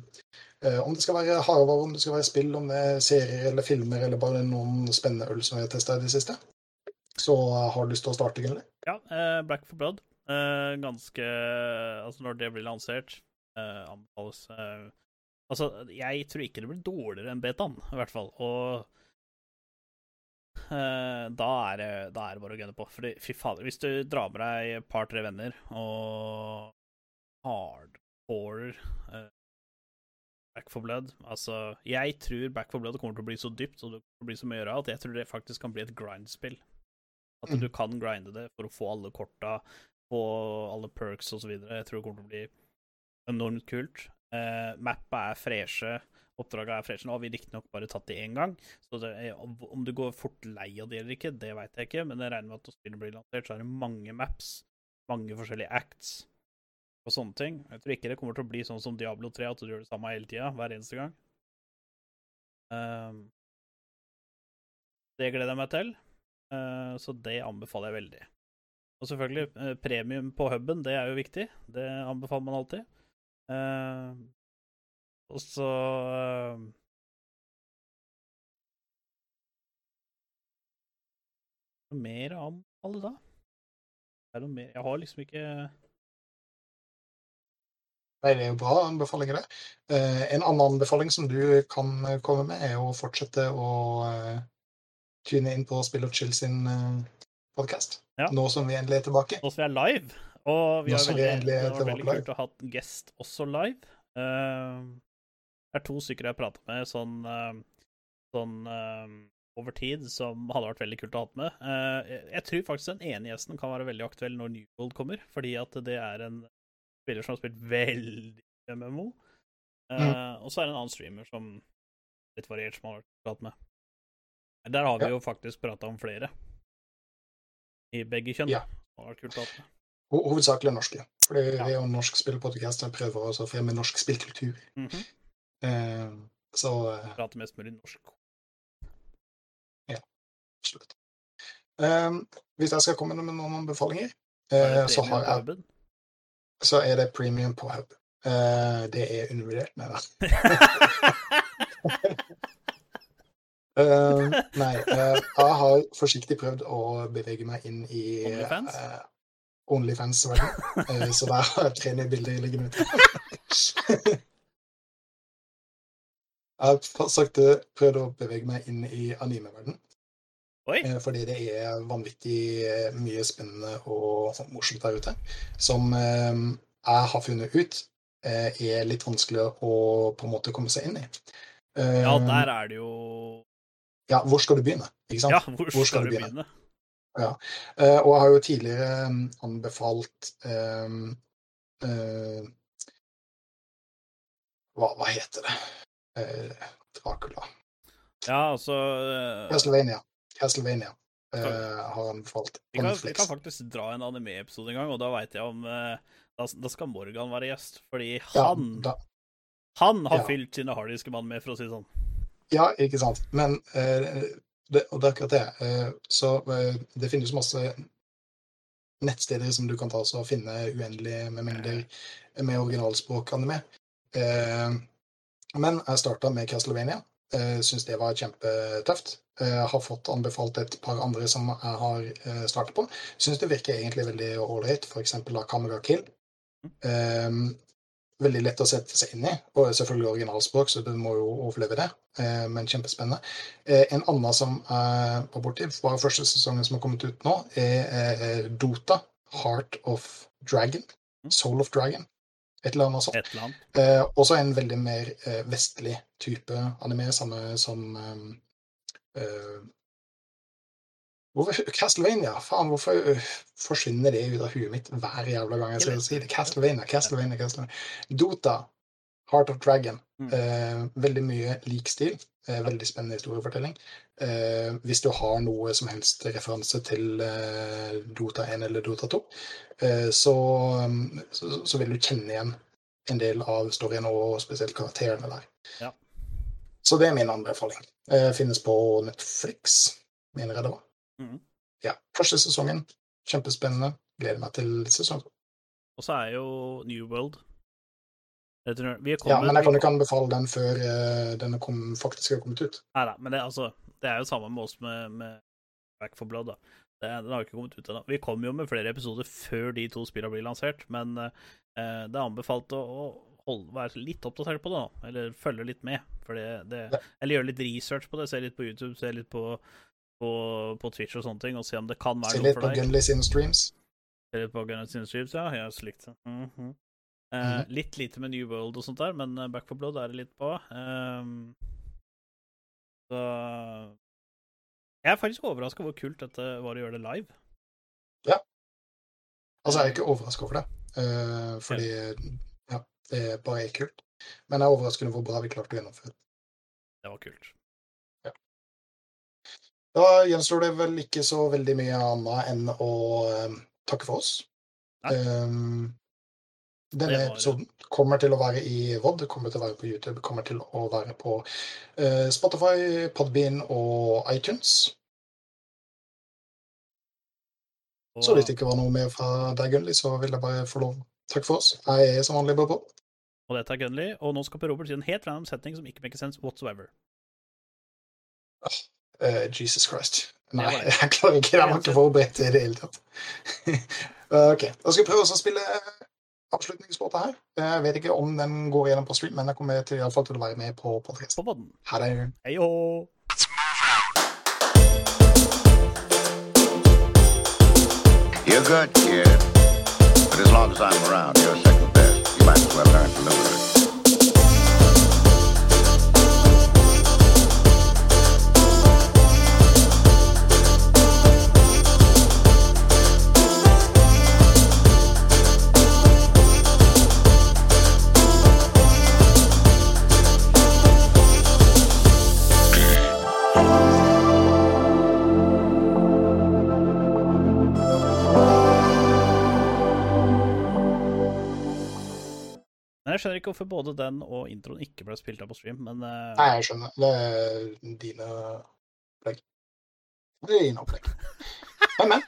eh, Om det skal være hardvarer, om det skal være spill, om det er serier eller filmer, eller bare noen spennende øl som vi har testa i det siste. Så har du lyst til å starte, Gunnar? Ja, eh, Black for Blood. Ganske Altså, når det blir lansert, anbefales Altså, jeg tror ikke det blir dårligere enn betaen, i hvert fall. Og da, er det, da er det bare å gunne på. Fordi, fy fader, hvis du drar med deg et par-tre venner og hardcore uh, Back for Blood Altså, jeg tror Back for Blood kommer til å bli så dypt og det kommer til å bli så mye å gjøre at jeg tror det faktisk kan bli et grindspill. At Mm. du kan grinde det for å få alle korta, få alle perks osv. Jeg tror det kommer til å bli enormt kult. Uh, Mappa er freshe, oppdraget er fresh. Nå har vi riktignok bare tatt det én gang, så det er, om du går fort lei av det eller ikke, det veit jeg ikke, men jeg regner med at når spillet blir lansert, så er det mange maps, mange forskjellige acts og sånne ting. Jeg tror ikke det kommer til å bli sånn som Diablo 3, at du gjør det samme hele tida, hver eneste gang. Um, det gleder jeg meg til. uh, så det anbefaler jeg veldig. Og selvfølgelig, eh, premium på huben, det er jo viktig. Det anbefaler man alltid. Eh, og så uh, Noe mer å anbefale, da? Er noe mer Jeg har liksom ikke Nei, det er jo bra anbefalinger, det. Uh, en annen anbefaling som du kan eh, komme med, er å fortsette å uh, tune inn på Spill og Chill sin uh, podkast. Ja. Nå som vi endelig er tilbake. Nå som vi er live, og vi Nå har som vi endelig er det var veldig kult å ha hatt gjest også live. Eh, det er to stykker jeg har prata med sånn, eh, sånn eh, over tid som hadde vært veldig kult å ha med. Eh, jeg- tror faktisk den ene gjesten kan være veldig aktuell når New World kommer, fordi at det er en spiller som har spilt veldig MMO. Mm. Og så er det en annen streamer som litt variert som har vært prat med. Der har vi Ja. jo faktisk prata om flere. I begge kjønn. Ja. Det har vært kult å ha med. Hovedsakelig norske. Fordi det er jo en norsk spillpodkast som prøver å fremme norsk spillkultur. Mhm. Eh, så eh, Prate mest mulig norsk. absolutt. Um, hvis jeg skal komme med noen anbefalinger, Er eh, så, har jeg, så er det premium på hub. Uh, det er undervurdert. Nei da. uh, nei, eh, jeg har forsiktig prøvd å bevege meg inn i Onlyfans? eh, Onlyfans-verden. Eh, så der har jeg tre nye bilder liggende ute. Jeg har fa- sakte prøvd å bevege meg inn i anime-verden, Oi! eh, fordi det er vanvittig eh, mye spennende og morsomt der ute. Som eh, jeg har funnet ut eh, er litt vanskelig å på en måte komme seg inn i. Eh, Ja, der er det jo ja, hvor skal du begynne? Ikke sant? Ja, hvor, skal, du begynne? Ja, og jeg har jo tidligere um, anbefalt um, uh, hva, hva heter det? Eh, Dracula. Ja, altså eh, Castlevania. Castlevania eh, har anbefalt på kan, Netflix. kan faktisk dra en anime-episode en gang, og da veit jeg om eh, da, da skal Morgan være gjest, fordi han ja, Han har ja. fylt sine hardiske mann med, for å si det sånn. ja, ikke sant. Men eh, det, og det er akkurat det. Eh, så det finnes masse nettsteder som du kan ta og finne uendelig med mengder med originalspråk anime. Eh, men jeg starta med Castlevania. Uh, Syns det var kjempetøft. Uh, har fått anbefalt et par andre som jeg har uh, startet på. Syns det virker egentlig veldig ålreit, f.eks. av Camera Kill. Um, veldig lett å sette seg inn i. Og selvfølgelig originalspråk, så du må jo overleve det. Uh, men kjempespennende. Uh, en annen som jeg var borti, bare første sesongen som har kommet ut nå, er eh, Dota. Heart of Dragon. Soul of Dragon. Et eller annet sånt. Annet. Eh, også en veldig mer eh, vestlig type anime, samme som eh, eh, hvorfor, Castlevania! Faen, hvorfor uh, forsvinner det ut av huet mitt hver jævla gang jeg Jeg skal si det? Castlevania, Castlevania, Castlevania. Dota, Heart of Dragon. Mm. Eh, veldig mye lik stil. Eh, veldig spennende historiefortelling. Eh, hvis du har noe som helst referanse til eh, Dota 1 eller Dota 2, eh, så, um, så, så vil du kjenne igjen en del av storyen, og spesielt karakterene der. Ja. Så det er min anbefaling. Eh, finnes på Netflix, mener jeg det var. Mm. Ja. Første sesongen. Kjempespennende. Gleder meg til sesong to. Og så er jo New World tror- Vi Ja, men jeg kan ikke anbefale den før uh, den kom, faktisk har kommet ut. Nei da, men det, altså, det er jo samme med oss med, med Back for Blood. da. Det, den har ikke kommet ut ennå. Vi kommer jo med flere episoder før de to spillene blir lansert, men uh, det er anbefalt å, å holde, være litt oppdatert på det, da. Eller følge litt med. For det, det, Ja. eller gjøre litt research på det. Se litt på YouTube, se litt på, på, på Twitch og sånne ting, og se om det kan være noe for deg. Se litt på. Gunley sine streams. Se litt på Gunners Streams, ja. Jeg har slikt Mm Mhm. Eh, Mhm. Litt lite med New World og sånt der, men eh, Back for Blood er det litt på. Um, så Jeg er faktisk overraska hvor kult dette var å gjøre det live. Ja. Altså, jeg er ikke overraska over det, uh, fordi ja, det bare er kult. Men jeg er overrasket over hvor bra vi klarte å gjennomføre det. Det var kult. Da gjenstår det vel ikke så veldig mye annet enn å uh, takke for oss. Nei. Um, denne episoden kommer til å være i VOD, kommer til å være på YouTube, kommer til å være på uh, Spotify, Podbean og iTunes. Så hvis det ikke var noe mer fra deg, Gunnli, så vil jeg bare få lov Takk for oss. Jeg er som vanlig Bobo. og dette er Gunnli, og nå skal Per Robert si en helt random setning som ikke makes sense whatsoever. Uh, Jesus Christ. Nei, jeg klarer ikke. Jeg var ikke forberedt i det hele tatt. ok. Da skal vi prøve oss å spille avslutningslåta her. Jeg vet ikke om den går gjennom på stream, men jeg kommer til, iallfall til å være med på podden. Ha det. Hei hå! You're good, kid. But as long as I'm around, you're second best. You might as well learn to live with Men jeg skjønner ikke hvorfor både den og introen ikke ble spilt av på stream, men uh... Nei, jeg skjønner. Det er dine opplegg. Det er dine opplegg. Men, men.